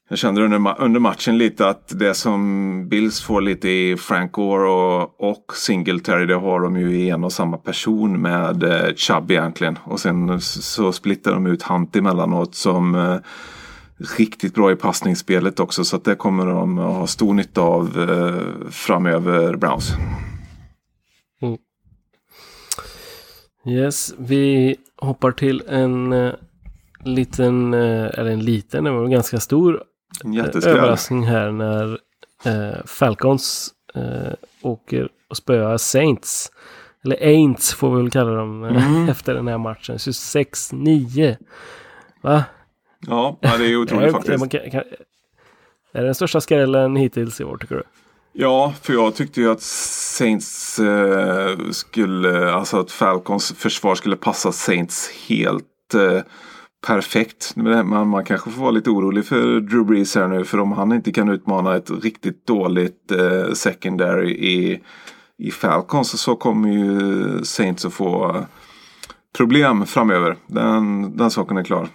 jag kände under, under matchen lite att det som Bills får lite i Frank Gore och, och Singletary det har de ju i en och samma person med eh, Chubb egentligen. Och sen så splittar de ut Hunt emellanåt som eh, riktigt bra i passningsspelet också. Så att det kommer de att ha stor nytta av eh, framöver Browns. Mm. Yes, vi hoppar till en eh, liten, eh, eller en liten, det var en ganska stor en överraskning här när eh, Falcons eh, åker och spöar Saints. Eller Aints får vi väl kalla dem eh, mm. efter den här matchen. 26-9. Va? Ja, det är otroligt faktiskt. Kan, kan, är det den största skrällen hittills i år tycker du? Ja, för jag tyckte ju att Saints eh, skulle, alltså att Falcons försvar skulle passa Saints helt eh, perfekt. Men man kanske får vara lite orolig för Drew Brees här nu. För om han inte kan utmana ett riktigt dåligt eh, secondary i, i Falcons så kommer ju Saints att få problem framöver. Den, den saken är klar.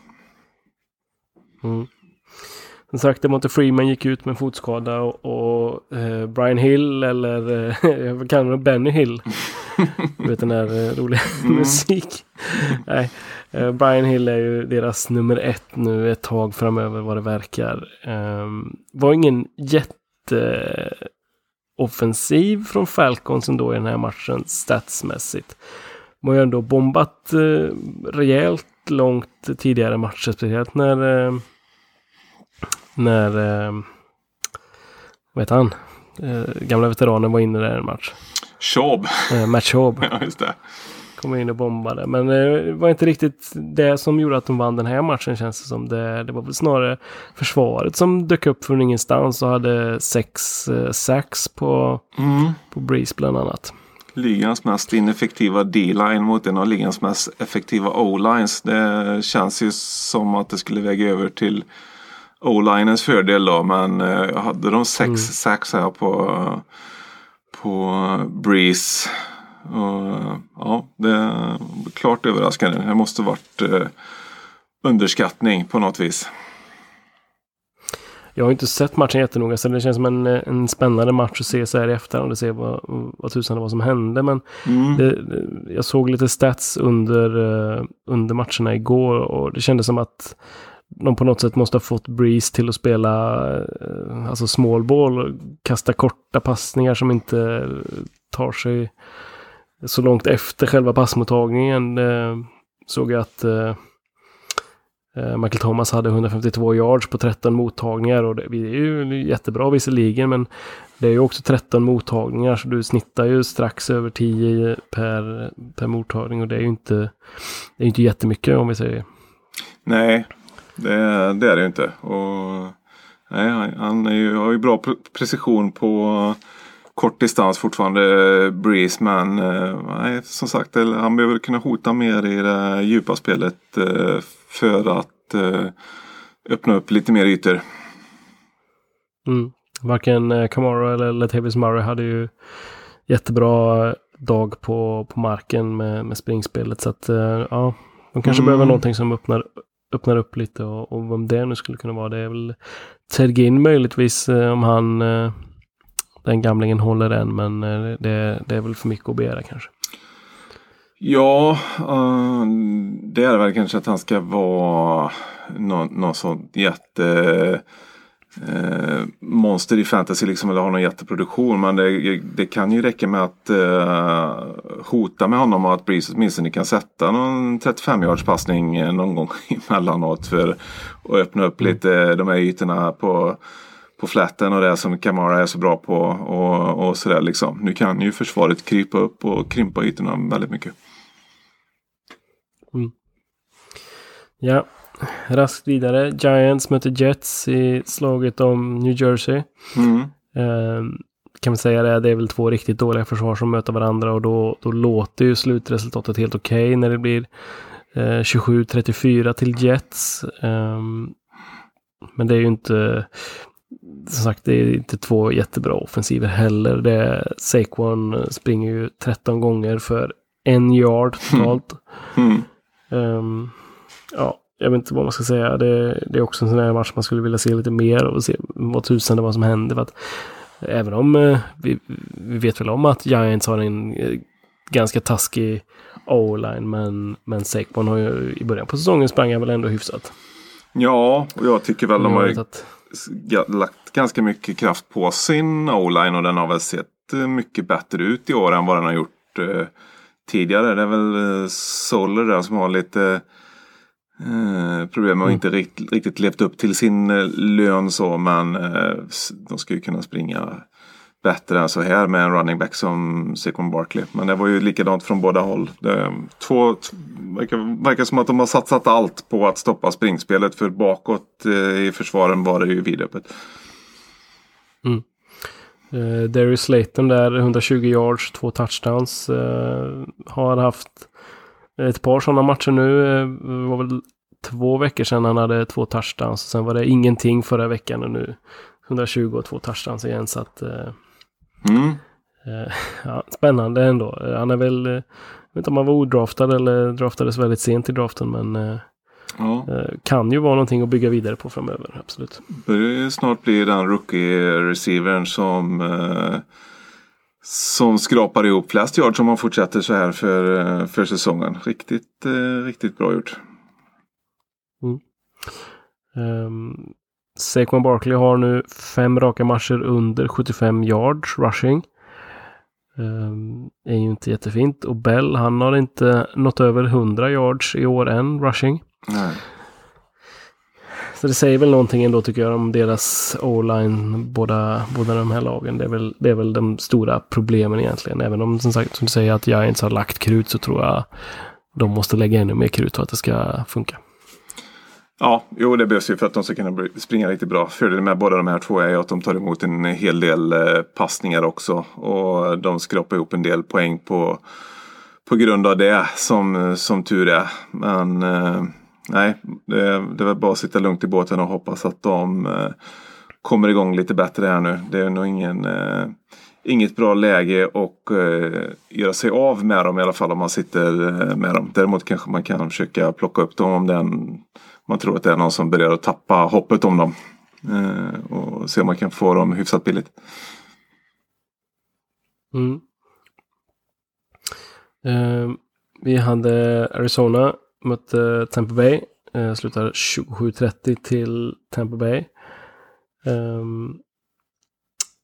Mm. Som sagt, Demonte Freeman gick ut med fotskada och, och eh, Brian Hill eller eh, jag kallar honom Benny Hill. du vet den där eh, roliga mm. musik. Nej, eh, Brian Hill är ju deras nummer ett nu ett tag framöver vad det verkar. Um, var ingen jätte offensiv från Falcons ändå i den här matchen statsmässigt. De har ju ändå bombat eh, rejält långt tidigare matcher, speciellt när eh, när, eh, vad heter han? Eh, gamla veteranen var inne där en match. Schaub. Eh, Matt Schaub. ja, just det. Kom in och bombade. Men eh, det var inte riktigt det som gjorde att de vann den här matchen känns det som. Det, det var väl snarare försvaret som dök upp från ingenstans och hade sex eh, sacks på, mm. på Breeze bland annat. ligans mest ineffektiva D-line mot en av ligans mest effektiva O-lines. Det känns ju som att det skulle väga över till O-linens fördel då. Men jag hade de sex mm. sacks här på, på Breeze. Och, ja, det är klart överraskande. Det måste varit eh, underskattning på något vis. Jag har inte sett matchen jättenoga så det känns som en, en spännande match att se så här i efterhand och se vad, vad tusan det var som hände. Men mm. det, jag såg lite stats under, uh, under matcherna igår och det kändes som att de på något sätt måste ha fått Breeze till att spela eh, alltså small ball kasta korta passningar som inte tar sig så långt efter själva passmottagningen. Eh, såg jag att eh, Michael Thomas hade 152 yards på 13 mottagningar och det, är ju jättebra visserligen men det är ju också 13 mottagningar så du snittar ju strax över 10 per, per mottagning och det är ju inte, det är inte jättemycket om vi säger. Nej, det, det är det ju inte. Och, nej, han är ju, har ju bra precision på kort distans fortfarande Breeze men eh, nej, som sagt han behöver kunna hota mer i det djupa spelet eh, för att eh, öppna upp lite mer ytor. Mm. Varken Camaro eller Latavius Murray hade ju jättebra dag på, på marken med, med springspelet. Så att ja, de kanske mm. behöver någonting som öppnar, öppnar upp lite och, och vem det nu skulle kunna vara. Det är väl Tergin möjligtvis eh, om han eh, den gamlingen håller än. Men eh, det, det är väl för mycket att begära kanske. Ja, det är väl kanske att han ska vara någon, någon sån jätte uh, monster i fantasy liksom eller ha någon jätteproduktion. Men det, det kan ju räcka med att uh, hota med honom och att Breeze åtminstone kan sätta någon 35 yards passning någon gång emellanåt för att öppna upp lite de här ytorna på på flätten och det som Kamara är så bra på och, och sådär liksom. Nu kan ju försvaret krypa upp och krympa ytorna väldigt mycket. Mm. Ja, raskt vidare. Giants möter Jets i slaget om New Jersey. Mm. Eh, kan man säga det, det är väl två riktigt dåliga försvar som möter varandra och då, då låter ju slutresultatet helt okej okay när det blir eh, 27-34 till Jets. Eh, men det är ju inte, som sagt, det är inte två jättebra offensiver heller. Det, Saquon springer ju 13 gånger för en yard totalt. Mm. Mm. Um, ja, jag vet inte vad man ska säga. Det, det, är också en sån här match man skulle vilja se lite mer och se vad tusan det var som hände. För att, även om uh, vi, vi vet väl om att Giants har en uh, ganska taskig O-line. Men, men Saquon har ju i början på säsongen sprang han väl ändå hyfsat. Ja, och jag tycker väl de har att... lagt ganska mycket kraft på sin O-line och den har väl sett eh, mycket bättre ut i år än vad den har gjort eh, tidigare. Det är väl eh, Soller där som har lite eh, problem med att mm. inte rikt, riktigt levt upp till sin eh, lön så. Men eh, de ju kunna springa bättre än så här med en running back som Saquon Barkley. Men det var ju likadant från båda håll. Det, två, verkar, verkar som att de har satsat allt på att stoppa springspelet. För bakåt eh, i försvaren var det ju vidöppet. Mm. Uh, Darius Slayton där, 120 yards, två touchdowns. Uh, har haft ett par sådana matcher nu. Det var väl två veckor sedan han hade två touchdowns. Sen var det ingenting förra veckan och nu 120 och två touchdowns igen. Så att, mm. ja, spännande ändå. Han är väl, jag vet inte om han var odraftad eller draftades väldigt sent i draften. Men Ja. Eh, kan ju vara någonting att bygga vidare på framöver, absolut. Börjar snart bli den rookie-receivern som eh, som skrapar ihop flest yards om man fortsätter så här för, eh, för säsongen. Riktigt, eh, riktigt bra gjort. Mm. Um, Saquon Barkley har nu fem raka matcher under 75 yards rushing. Um, är ju inte jättefint. Och Bell, han har inte nått över 100 yards i år än rushing. Nej. Så det säger väl någonting ändå tycker jag om deras o-line, båda, båda de här lagen. Det är, väl, det är väl de stora problemen egentligen. Även om som sagt, som du säger, att Giants har lagt krut så tror jag de måste lägga ännu mer krut för att det ska funka. Ja, jo det behövs ju för att de ska kunna springa riktigt bra. Fördelen med båda de här två är ju att de tar emot en hel del eh, passningar också. Och de skrapar ihop en del poäng på, på grund av det som, som tur är. Men eh, nej, det, det är väl bara att sitta lugnt i båten och hoppas att de eh, kommer igång lite bättre här nu. Det är nog ingen, eh, inget bra läge att eh, göra sig av med dem i alla fall om man sitter eh, med dem. Däremot kanske man kan försöka plocka upp dem om den, man tror att det är någon som börjar att tappa hoppet om dem. Eh, och se om man kan få dem hyfsat billigt. Mm. Eh, vi hade Arizona mötte Tampa Bay. Eh, slutar 27-30 till Tampa Bay. Um,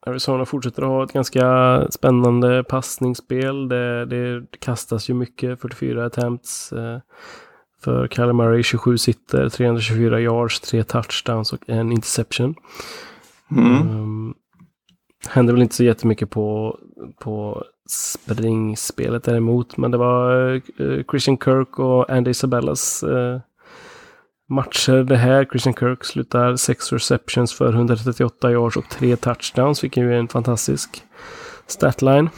Arizona fortsätter att ha ett ganska spännande passningsspel. Det, det kastas ju mycket, 44 attempts. Uh, för Kyler Murray 27 sitter, 324 yards, 3 touchdowns och en interception. Mm. Um, hände väl inte så jättemycket på, på springspelet däremot. Men det var uh, Christian Kirk och Andy Isabellas uh, matcher det här. Christian Kirk slutar 6 receptions för 138 yards och 3 touchdowns, vilket ju är en fantastisk statline.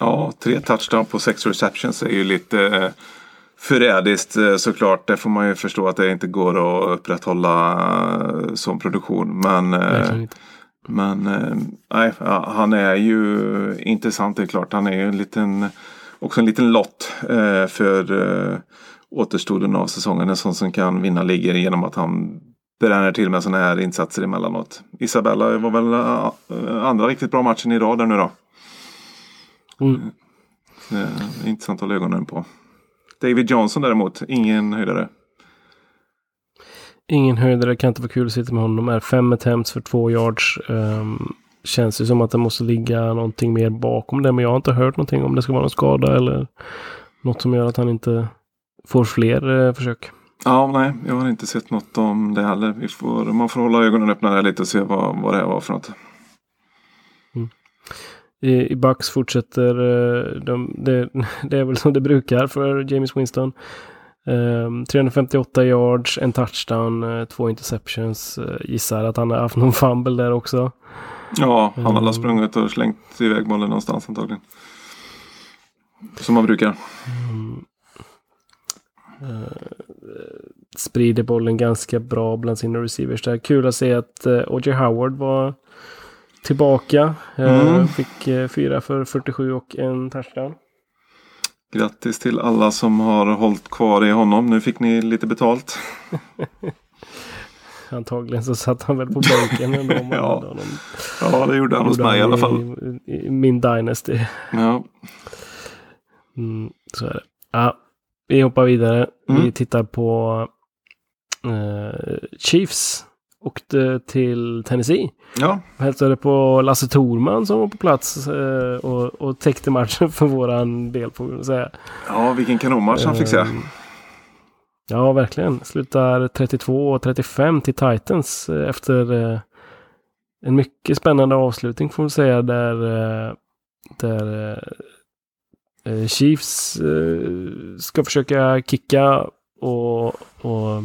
Ja, tre touchdowns på 6 receptions är ju lite eh, förrädiskt eh, såklart. Det får man ju förstå att det inte går att upprätthålla eh, som produktion. Men, men nej, han är ju intressant, det är klart. Han är ju en liten, också en liten lott för återstoden av säsongen. En sån som kan vinna ligger genom att han bränner till med sådana här insatser emellanåt. Isabella var väl andra riktigt bra matchen i rad där nu då. Mm. Intressant att hålla ögonen på. David Johnson däremot, ingen höjdare. Ingen höjdare, kan inte vara kul att sitta med honom. Är fem attempts för två yards. Um, känns ju som att det måste ligga någonting mer bakom det. Men jag har inte hört någonting om det ska vara någon skada eller något som gör att han inte får fler eh, försök. Ja, nej, jag har inte sett något om det heller. Vi får, man får hålla ögonen öppna lite och se vad, vad det här var för något. Mm. I, I Bucks fortsätter eh, de, det, det är väl som det brukar för James Winston. Um, 358 yards, en touchdown, uh, två interceptions. Uh, gissar att han har haft någon fumble där också. Ja, han har um, sprungit och slängt iväg bollen någonstans antagligen. Som man brukar. Um, Eh, sprider bollen ganska bra bland sina receivers. Det är kul att se att uh, O.J. Howard var tillbaka. Uh, mm. Fick uh, fyra för 47 och en touchdown. Grattis till alla som har hållit kvar i honom. Nu fick ni lite betalt. Antagligen så satt han väl på bänken ändå. ja. ja, det gjorde han hos mig i alla fall. I, i min Dynasty. Ja. Mm, så är det. Ja, vi hoppar vidare. Mm. Vi tittar på eh, Chiefs. Åkte till Tennessee. Ja. Hälsade på Lasse Thorman som var på plats eh, och, och täckte matchen för våran del får vi säga. Ja, vilken kanonmatch han fick se. Ehm, ja, verkligen. Slutar 32-35 till Titans eh, efter eh, en mycket spännande avslutning får vi säga där, eh, där eh, Eh, Chiefs ska försöka kicka och, och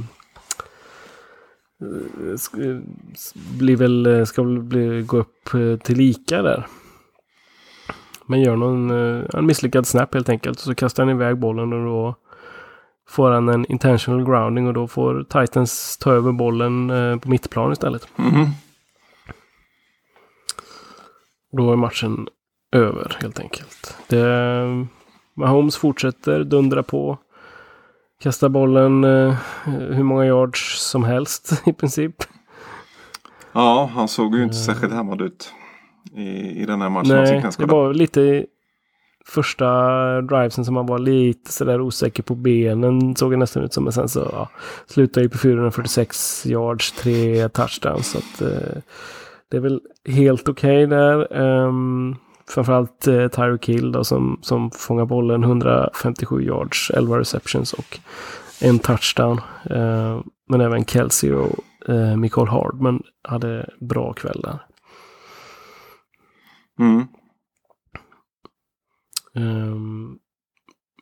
blir väl, ska väl bli, gå upp till lika där. Men gör någon en misslyckad snap helt enkelt. Så kastar han iväg bollen och då får han en intentional grounding och då får Titans ta över bollen på mittplan istället. Mm. Då är matchen över helt enkelt. Det, Mahomes fortsätter dundra på. Kasta bollen eh, hur många yards som helst i princip. Ja, han såg ju inte särskilt hämmad ut i, i den här matchen. Nej, det var lite första drivesen som han var lite sådär osäker på benen. Såg det nästan ut som. Men sen så ja, slutade ju på 446 yards, tre touchdowns. Så att, eh, det är väl helt okej okay där. Um, framförallt eh, Tyreek Hill då, som, som fångar bollen 157 yards, 11 receptions och en touchdown. Eh, men även Kelsey och eh, Michael Hardman hade bra kvällar. Mm. Um,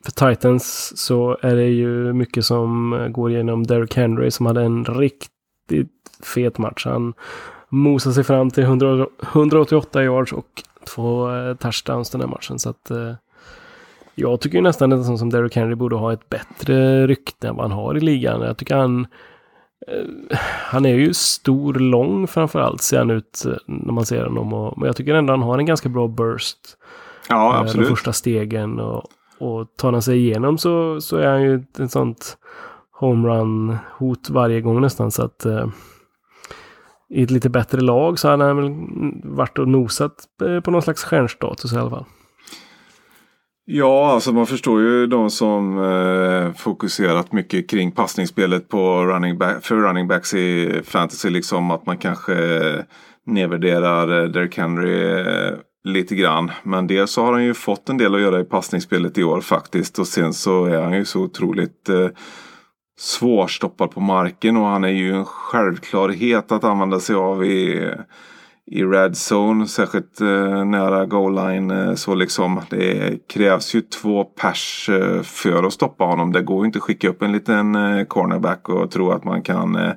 för Titans så är det ju mycket som går igenom Derrick Henry som hade en riktigt fet match. Han mosade sig fram till 100, 188 yards och två eh, touchdowns den här matchen. Så att eh, jag tycker nästan att som Derrick Henry borde ha ett bättre rykte än vad han har i ligan. Jag tycker han eh, han är ju stor, lång framförallt ser han ut när man ser honom. Och, men jag tycker ändå han har en ganska bra burst. Ja, absolut. De första stegen. Och, och tar han sig igenom så, så är han ju ett sånt homerun-hot varje gång nästan. Så att eh, i ett lite bättre lag så hade han väl varit och nosat eh, på någon slags stjärnstatus i alla fall. Ja, alltså man förstår ju de som eh, fokuserat mycket kring passningsspelet på running back, för running backs i fantasy. Liksom att man kanske eh, nedvärderar eh, Derrick Henry eh, lite grann. Men dels så har han ju fått en del att göra i passningsspelet i år faktiskt. Och sen så är han ju så otroligt eh, svårstoppad på marken. Och han är ju en självklarhet att använda sig av i, i red zone. Särskilt eh, nära goal line. Eh, så liksom det krävs ju två pers eh, för att stoppa honom. Det går ju inte att skicka upp en liten eh, cornerback och tro att man kan eh,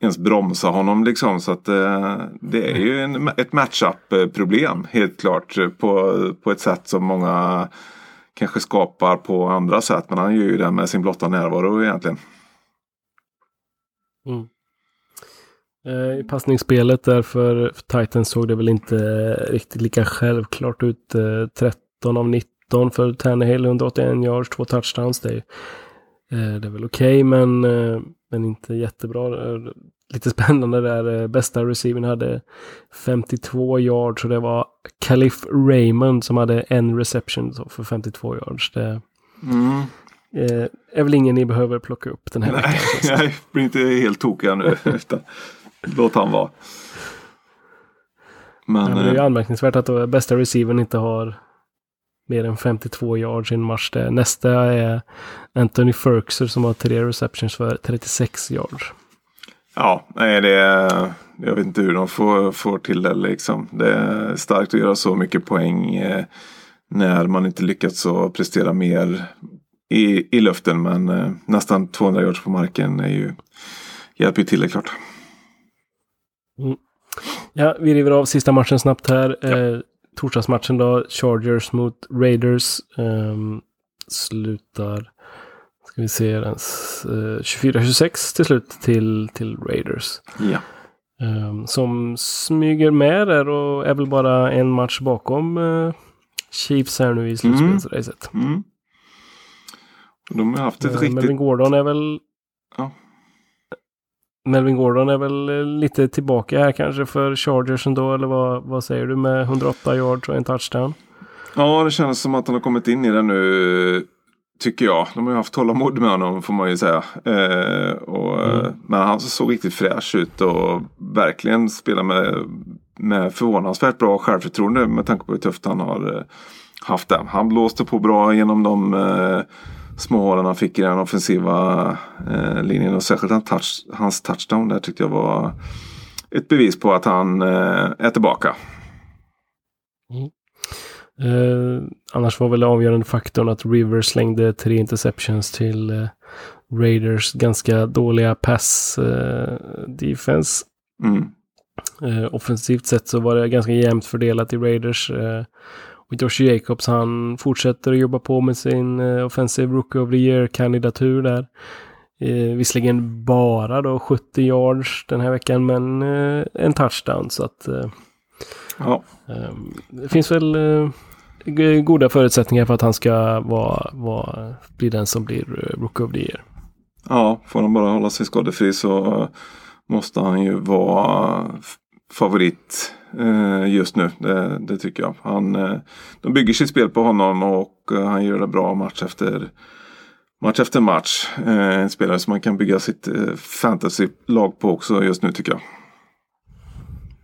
ens bromsa honom liksom. Så att eh, det är ju en, ett matchup-problem helt klart. På, på ett sätt som många kanske skapar på andra sätt. Men han gör ju det med sin blotta närvaro egentligen. Mm. Eh, I passningsspelet där för, för Titans såg det väl inte eh, riktigt lika självklart ut. Eh, 13 av 19 för Tannehill, 181 yards, två touchdowns. Det är, det är väl okej okay, men men inte jättebra. Eh, lite spännande där. Eh, bästa receiven hade 52 yards och det var Calif Raymond som hade en reception för 52 yards. Det mm. Eh, är väl ingen ni behöver plocka upp den här nej, veckan. Nej, blir inte helt tokiga nu. utan låt han vara. Men, ja, det är ju anmärkningsvärt att bästa receiven inte har mer än 52 yards i en match. Nästa är Anthony Ferkser som har tre receptions för 36 yards. Ja, nej det är, jag vet inte hur de får, får till det liksom. Det är starkt att göra så mycket poäng eh, när man inte lyckats att prestera mer i, i luften. Men eh, nästan 200 yards på marken är ju, hjälper ju till det klart. Mm. Ja, vi river av sista matchen snabbt här. Ja. Eh, torsdagsmatchen då, Chargers mot Raiders. Um, slutar, ska vi se, uh, 24-26 till slut till, till Raiders. Ja. Um, som smyger med där och är väl bara en match bakom uh, Chiefs här nu i slutspelsracet. Mm. Mm. De har haft ett uh, riktigt... Melvin Gordon är väl... Ja. Melvin Gordon är väl eh, lite tillbaka här kanske för Chargers ändå, eller vad, vad säger du med 108 yards och en touchdown? Ja, det känns som att han har kommit in i det nu. Tycker jag. De har ju haft tålamod med honom får man ju säga. Eh, och, mm. Men han såg riktigt fräsch ut och verkligen spelar med, med förvånansvärt bra självförtroende med tanke på hur tufft han har eh, haft det. Han blåste på bra genom de eh, småhålen han fick i den offensiva eh, linjen. Och särskilt han touch, hans touchdown där tyckte jag var ett bevis på att han eh, är tillbaka. Mm. Eh, annars var väl avgörande faktorn att Rivers slängde tre interceptions till eh, Raiders ganska dåliga pass eh, defense. Mm. Eh, offensivt sett så var det ganska jämnt fördelat i Raiders. Eh, och Josh Jacobs han fortsätter att jobba på med sin Offensive Rookie of the Year-kandidatur där. Uh, visserligen bara då 70 yards den här veckan men en touchdown så att ja. um, det finns väl goda förutsättningar för att han ska vara, vara, bli den som blir Rookie of the Year. Ja, får han bara hålla sig skadefri så måste han ju vara favorit eh, just nu. Det, det, tycker jag. Han, eh, de bygger sitt spel på honom och eh, han gör det bra match efter match. Efter match. en spelare som man kan bygga sitt fantasy-lag på också just nu tycker jag.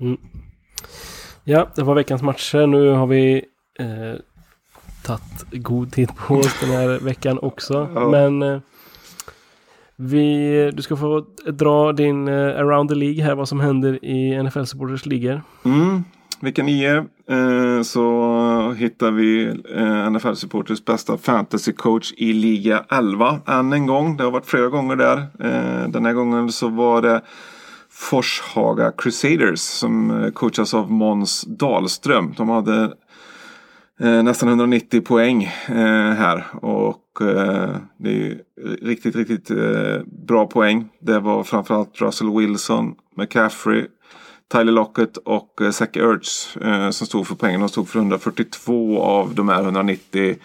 Mm. Ja, det var veckans matcher. Nu har vi eh, tagit god tid på oss den här veckan också. Ja. Men eh, vi, du ska få dra din uh, around the League här, vad som händer i NFL Supporters ligor. Mm. vecka 9 eh, så hittar vi eh, NFL Supporters bästa fantasy coach i liga 11 än en gång. Det har varit flera gånger där. Eh, den här gången så var det Forshaga Crusaders som eh, coachas av Måns Dahlström. De hade eh, nästan 190 poäng eh, här och eh, det är riktigt, riktigt eh, bra poäng. Det var framförallt Russell Wilson, McCaffrey, Tyler Lockett och eh, Zach Ertz eh, som stod för poängen. De stod för 142 av de här 190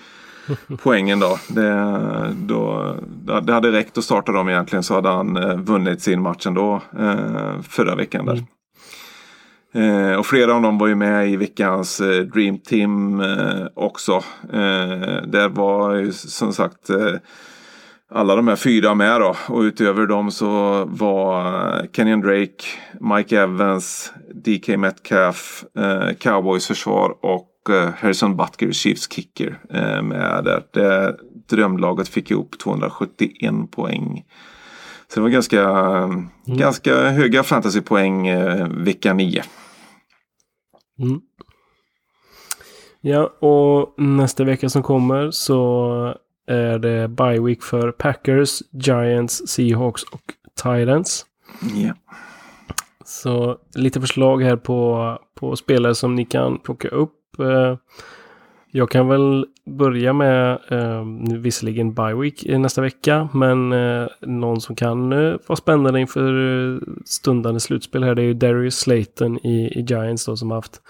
poängen då. Det, då. det hade räckt att starta dem egentligen så hade han eh, vunnit sin match ändå eh, förra veckan. där. Eh, och flera av dem var ju med i veckans eh, Dream Team eh, också. Eh, det var ju som sagt eh, alla de här fyra med då. Och utöver dem så var Kenyon Drake, Mike Evans, DK Metcalf, Cowboys försvar och Harrison Butker, Chiefs kicker eh, med där. Det drömlaget fick ihop 271 poäng. Så det var ganska, ganska höga fantasypoäng eh, vecka 9. Mm. Ja, och nästa vecka som kommer så är det bye week för Packers, Giants, Seahawks och Titans. Ja. Så lite förslag här på, på spelare som ni kan plocka upp. Eh, Jag kan väl börja med eh, visserligen bye week nästa vecka, men eh, någon som kan eh, vara spännande inför eh, stundande slutspel här, det är ju Darius Slayton i, i Giants då som haft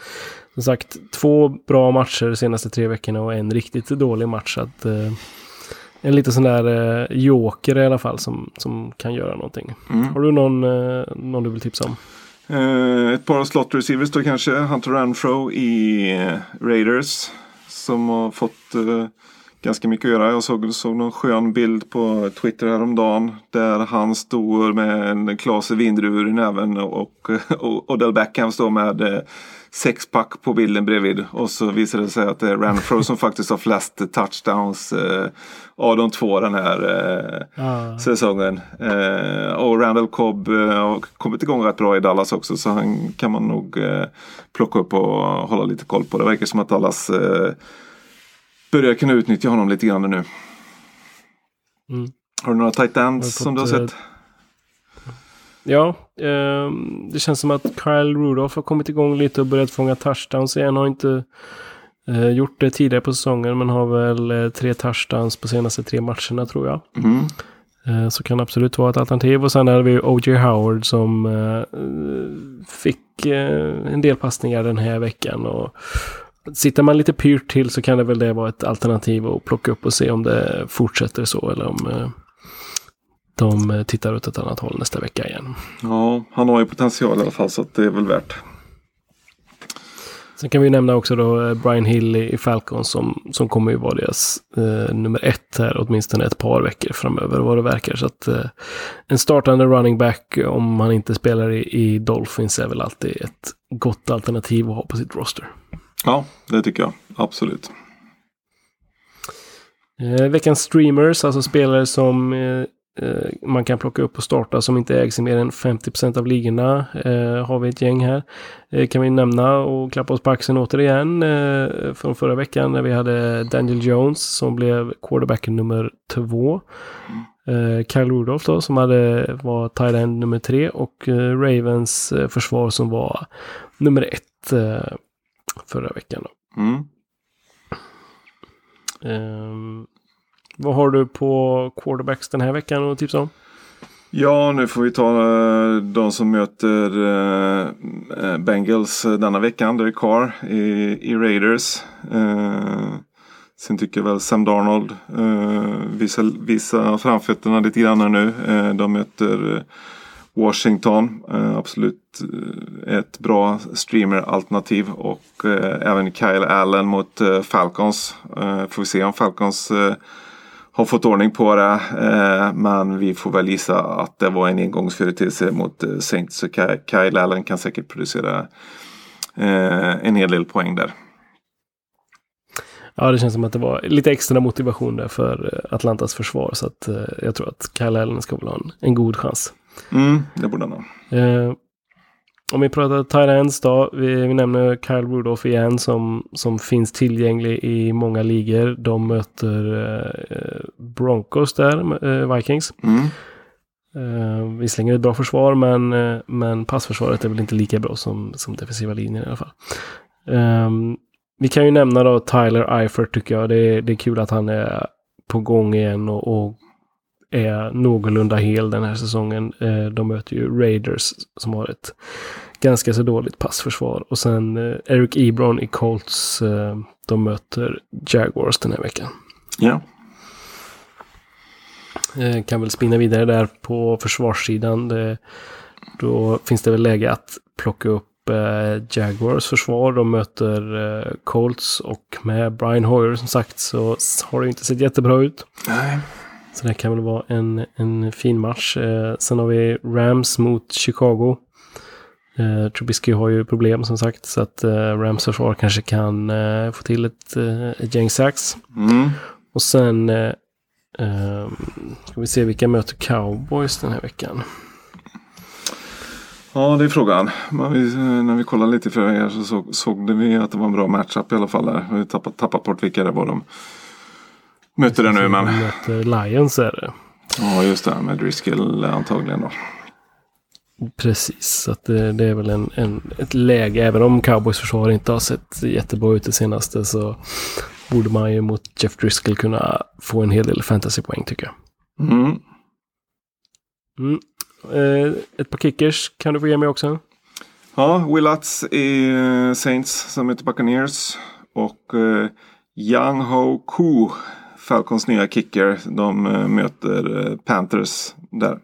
som sagt två bra matcher de senaste tre veckorna och en riktigt dålig match. Att, eh, en liten sån där eh, joker i alla fall som, som kan göra någonting. Mm. Har du någon, eh, någon du vill tipsa om? Eh, ett par slot receivers då kanske. Hunter Renfro i eh, Raiders. Som har fått eh, ganska mycket att göra. Jag såg, såg någon skön bild på Twitter häromdagen. Där han står med en klase vindruvor i näven och, och Odell Beckham står med sexpack på bilden bredvid. Och så visar det sig att det är Renfro som faktiskt har flest touchdowns eh, av de två den här eh, Ah. säsongen. Eh, och Randall Cobb eh, har kommit igång rätt bra i Dallas också så han kan man nog eh, plocka upp och hålla lite koll på. Det verkar som att Dallas eh, börjar kunna utnyttja honom lite grann nu. Mm. Har du några tight ends som du har sett? Ja, ehm, det känns som att Kyle Rudolph har kommit igång lite och börjat fånga touchdowns igen. Har inte eh, gjort det tidigare på säsongen men har väl eh, tre touchdowns på senaste tre matcherna tror jag. Mm. Eh, så kan absolut vara ett alternativ. Och sen hade vi O.J. Howard som eh, fick eh, en del passningar den här veckan. Och sitter man lite pyrt till så kan det väl det vara ett alternativ att plocka upp och se om det fortsätter så eller om eh, de eh, tittar åt ett annat håll nästa vecka igen. Ja, han har ju potential i alla fall så att det är väl värt. Sen kan vi nämna också då eh, Brian Hill i Falcons som, som kommer ju vara deras eh, nummer ett här åtminstone ett par veckor framöver vad det verkar. Så att eh, en startande running back om han inte spelar i, i Dolphins är väl alltid ett gott alternativ att ha på sitt roster. Ja, det tycker jag. Absolut. Eh, veckans streamers, alltså spelare som eh, eh, man kan plocka upp och starta som inte ägs i mer än 50% av ligorna. Eh, har vi ett gäng här. Eh, kan vi nämna och klappa oss på axeln återigen eh, från förra veckan när vi hade Daniel Jones som blev quarterback nummer två. Eh, Kyle Rudolph då som hade, var tight nummer tre och eh, Ravens eh, försvar som var nummer ett eh, förra veckan. Då. Mm. Ehm, vad har du på quarterbacks den här veckan att tipsa om? Ja, nu får vi ta eh, de som möter eh, eh, Bengals denna veckan. Derek Carr i, i Raiders. Eh, sen tycker jag väl Sam Darnold eh, visar, visar framfötterna lite grann här nu. Eh, de möter Washington. Eh, absolut ett bra streameralternativ. Och eh, även Kyle Allen mot eh, Falcons. Eh, får vi se om Falcons eh, har fått ordning på det. Eh, men vi får väl gissa att det var en engångsföreteelse mot eh, Saints. Så Ky- Kyle Allen kan säkert producera eh, en hel del poäng där. Ja, det känns som att det var lite extra motivation där för eh, Atlantas försvar. Så att jag tror att Kyle Allen ska väl ha en, en god chans. Mm, det borde han ha. Eh, om vi pratar Tyrants då. Vi, vi nämner Kyle Rudolph igen som, som finns tillgänglig i många ligor. De möter eh, Broncos där, eh, Vikings. Mm. Uh, visserligen ett bra försvar men, uh, men passförsvaret är väl inte lika bra som, som defensiva linjen i alla fall. Um, vi kan ju nämna då Tyler Eifert tycker jag. Det är, det är kul att han är på gång igen och, och är någorlunda hel den här säsongen. Uh, de möter ju Raiders som har ett ganska så dåligt passförsvar. Och sen Eric Ebron i Colts. de möter Jaguars den här veckan. Ja. Eh, kan väl spinna vidare där på försvarssidan. Då finns det väl läge att plocka upp eh, Jaguars försvar. De möter eh, Colts och med Brian Hoyer som sagt så har det inte sett jättebra ut. Nej. Så det kan väl vara en, en fin match. Eh, sen har vi Rams mot Chicago. Eh, Trubisky har ju problem som sagt så att eh, Rams försvar kanske kan eh, få till ett, eh, ett gäng sax. Mm. Och sen eh, Um, ska vi se vilka möter cowboys den här veckan. Ja, det är frågan. Vi, när vi kollade lite för er så såg, såg vi att det var en bra matchup i alla fall där. Vi tappat, tappat bort vilka det var de möter det nu. Men... Möter Lions är det. Ja, just det. Med Driscoll antagligen då. Precis, så att det, det är väl en, en, ett läge. Även om cowboys försvar inte har sett jättebra ut det senaste så borde man ju mot Jeff Driscoll kunna få en hel del fantasypoäng tycker jag. Mm. Mm. Eh, ett par kickers kan du få ge mig också. Ja, Will Lutz i eh, Saints som heter Buccaneers. Och eh, Yang Ho Koo, Falcons nya kicker. De eh, möter eh, Panthers där.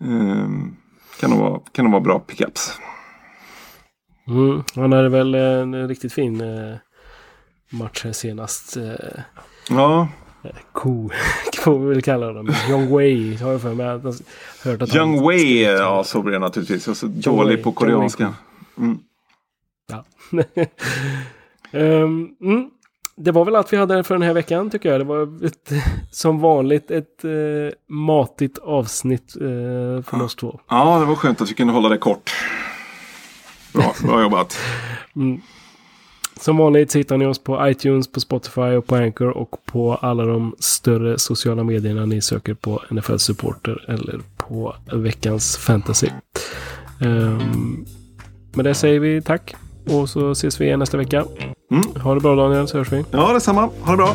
Um, kan, de vara, kan de vara bra pickups. Mm, han hade väl en riktigt fin eh, match här senast. Ja. Ko, får vi väl kalla dem. Young Wei har jag för mig. Att hört att Young Wei, ja så blir det naturligtvis. Jag är så dålig Wei, på koreanska. Mm. Ja. um, mm. Det var väl allt vi hade för den här veckan tycker jag. Det var ett, som vanligt ett uh, matigt avsnitt uh, från ja. oss två. Ja, det var skönt att vi kunde hålla det kort. Bra, bra jobbat. mm. Som vanligt hittar ni oss på iTunes, på Spotify och på Anchor och på alla de större sociala medierna ni söker på NFL Supporter eller på veckans fantasy. Um, med det säger vi tack och så ses vi igen nästa vecka. Mm. Ha det bra Daniel så hörs vi. Ja detsamma. Ha det bra.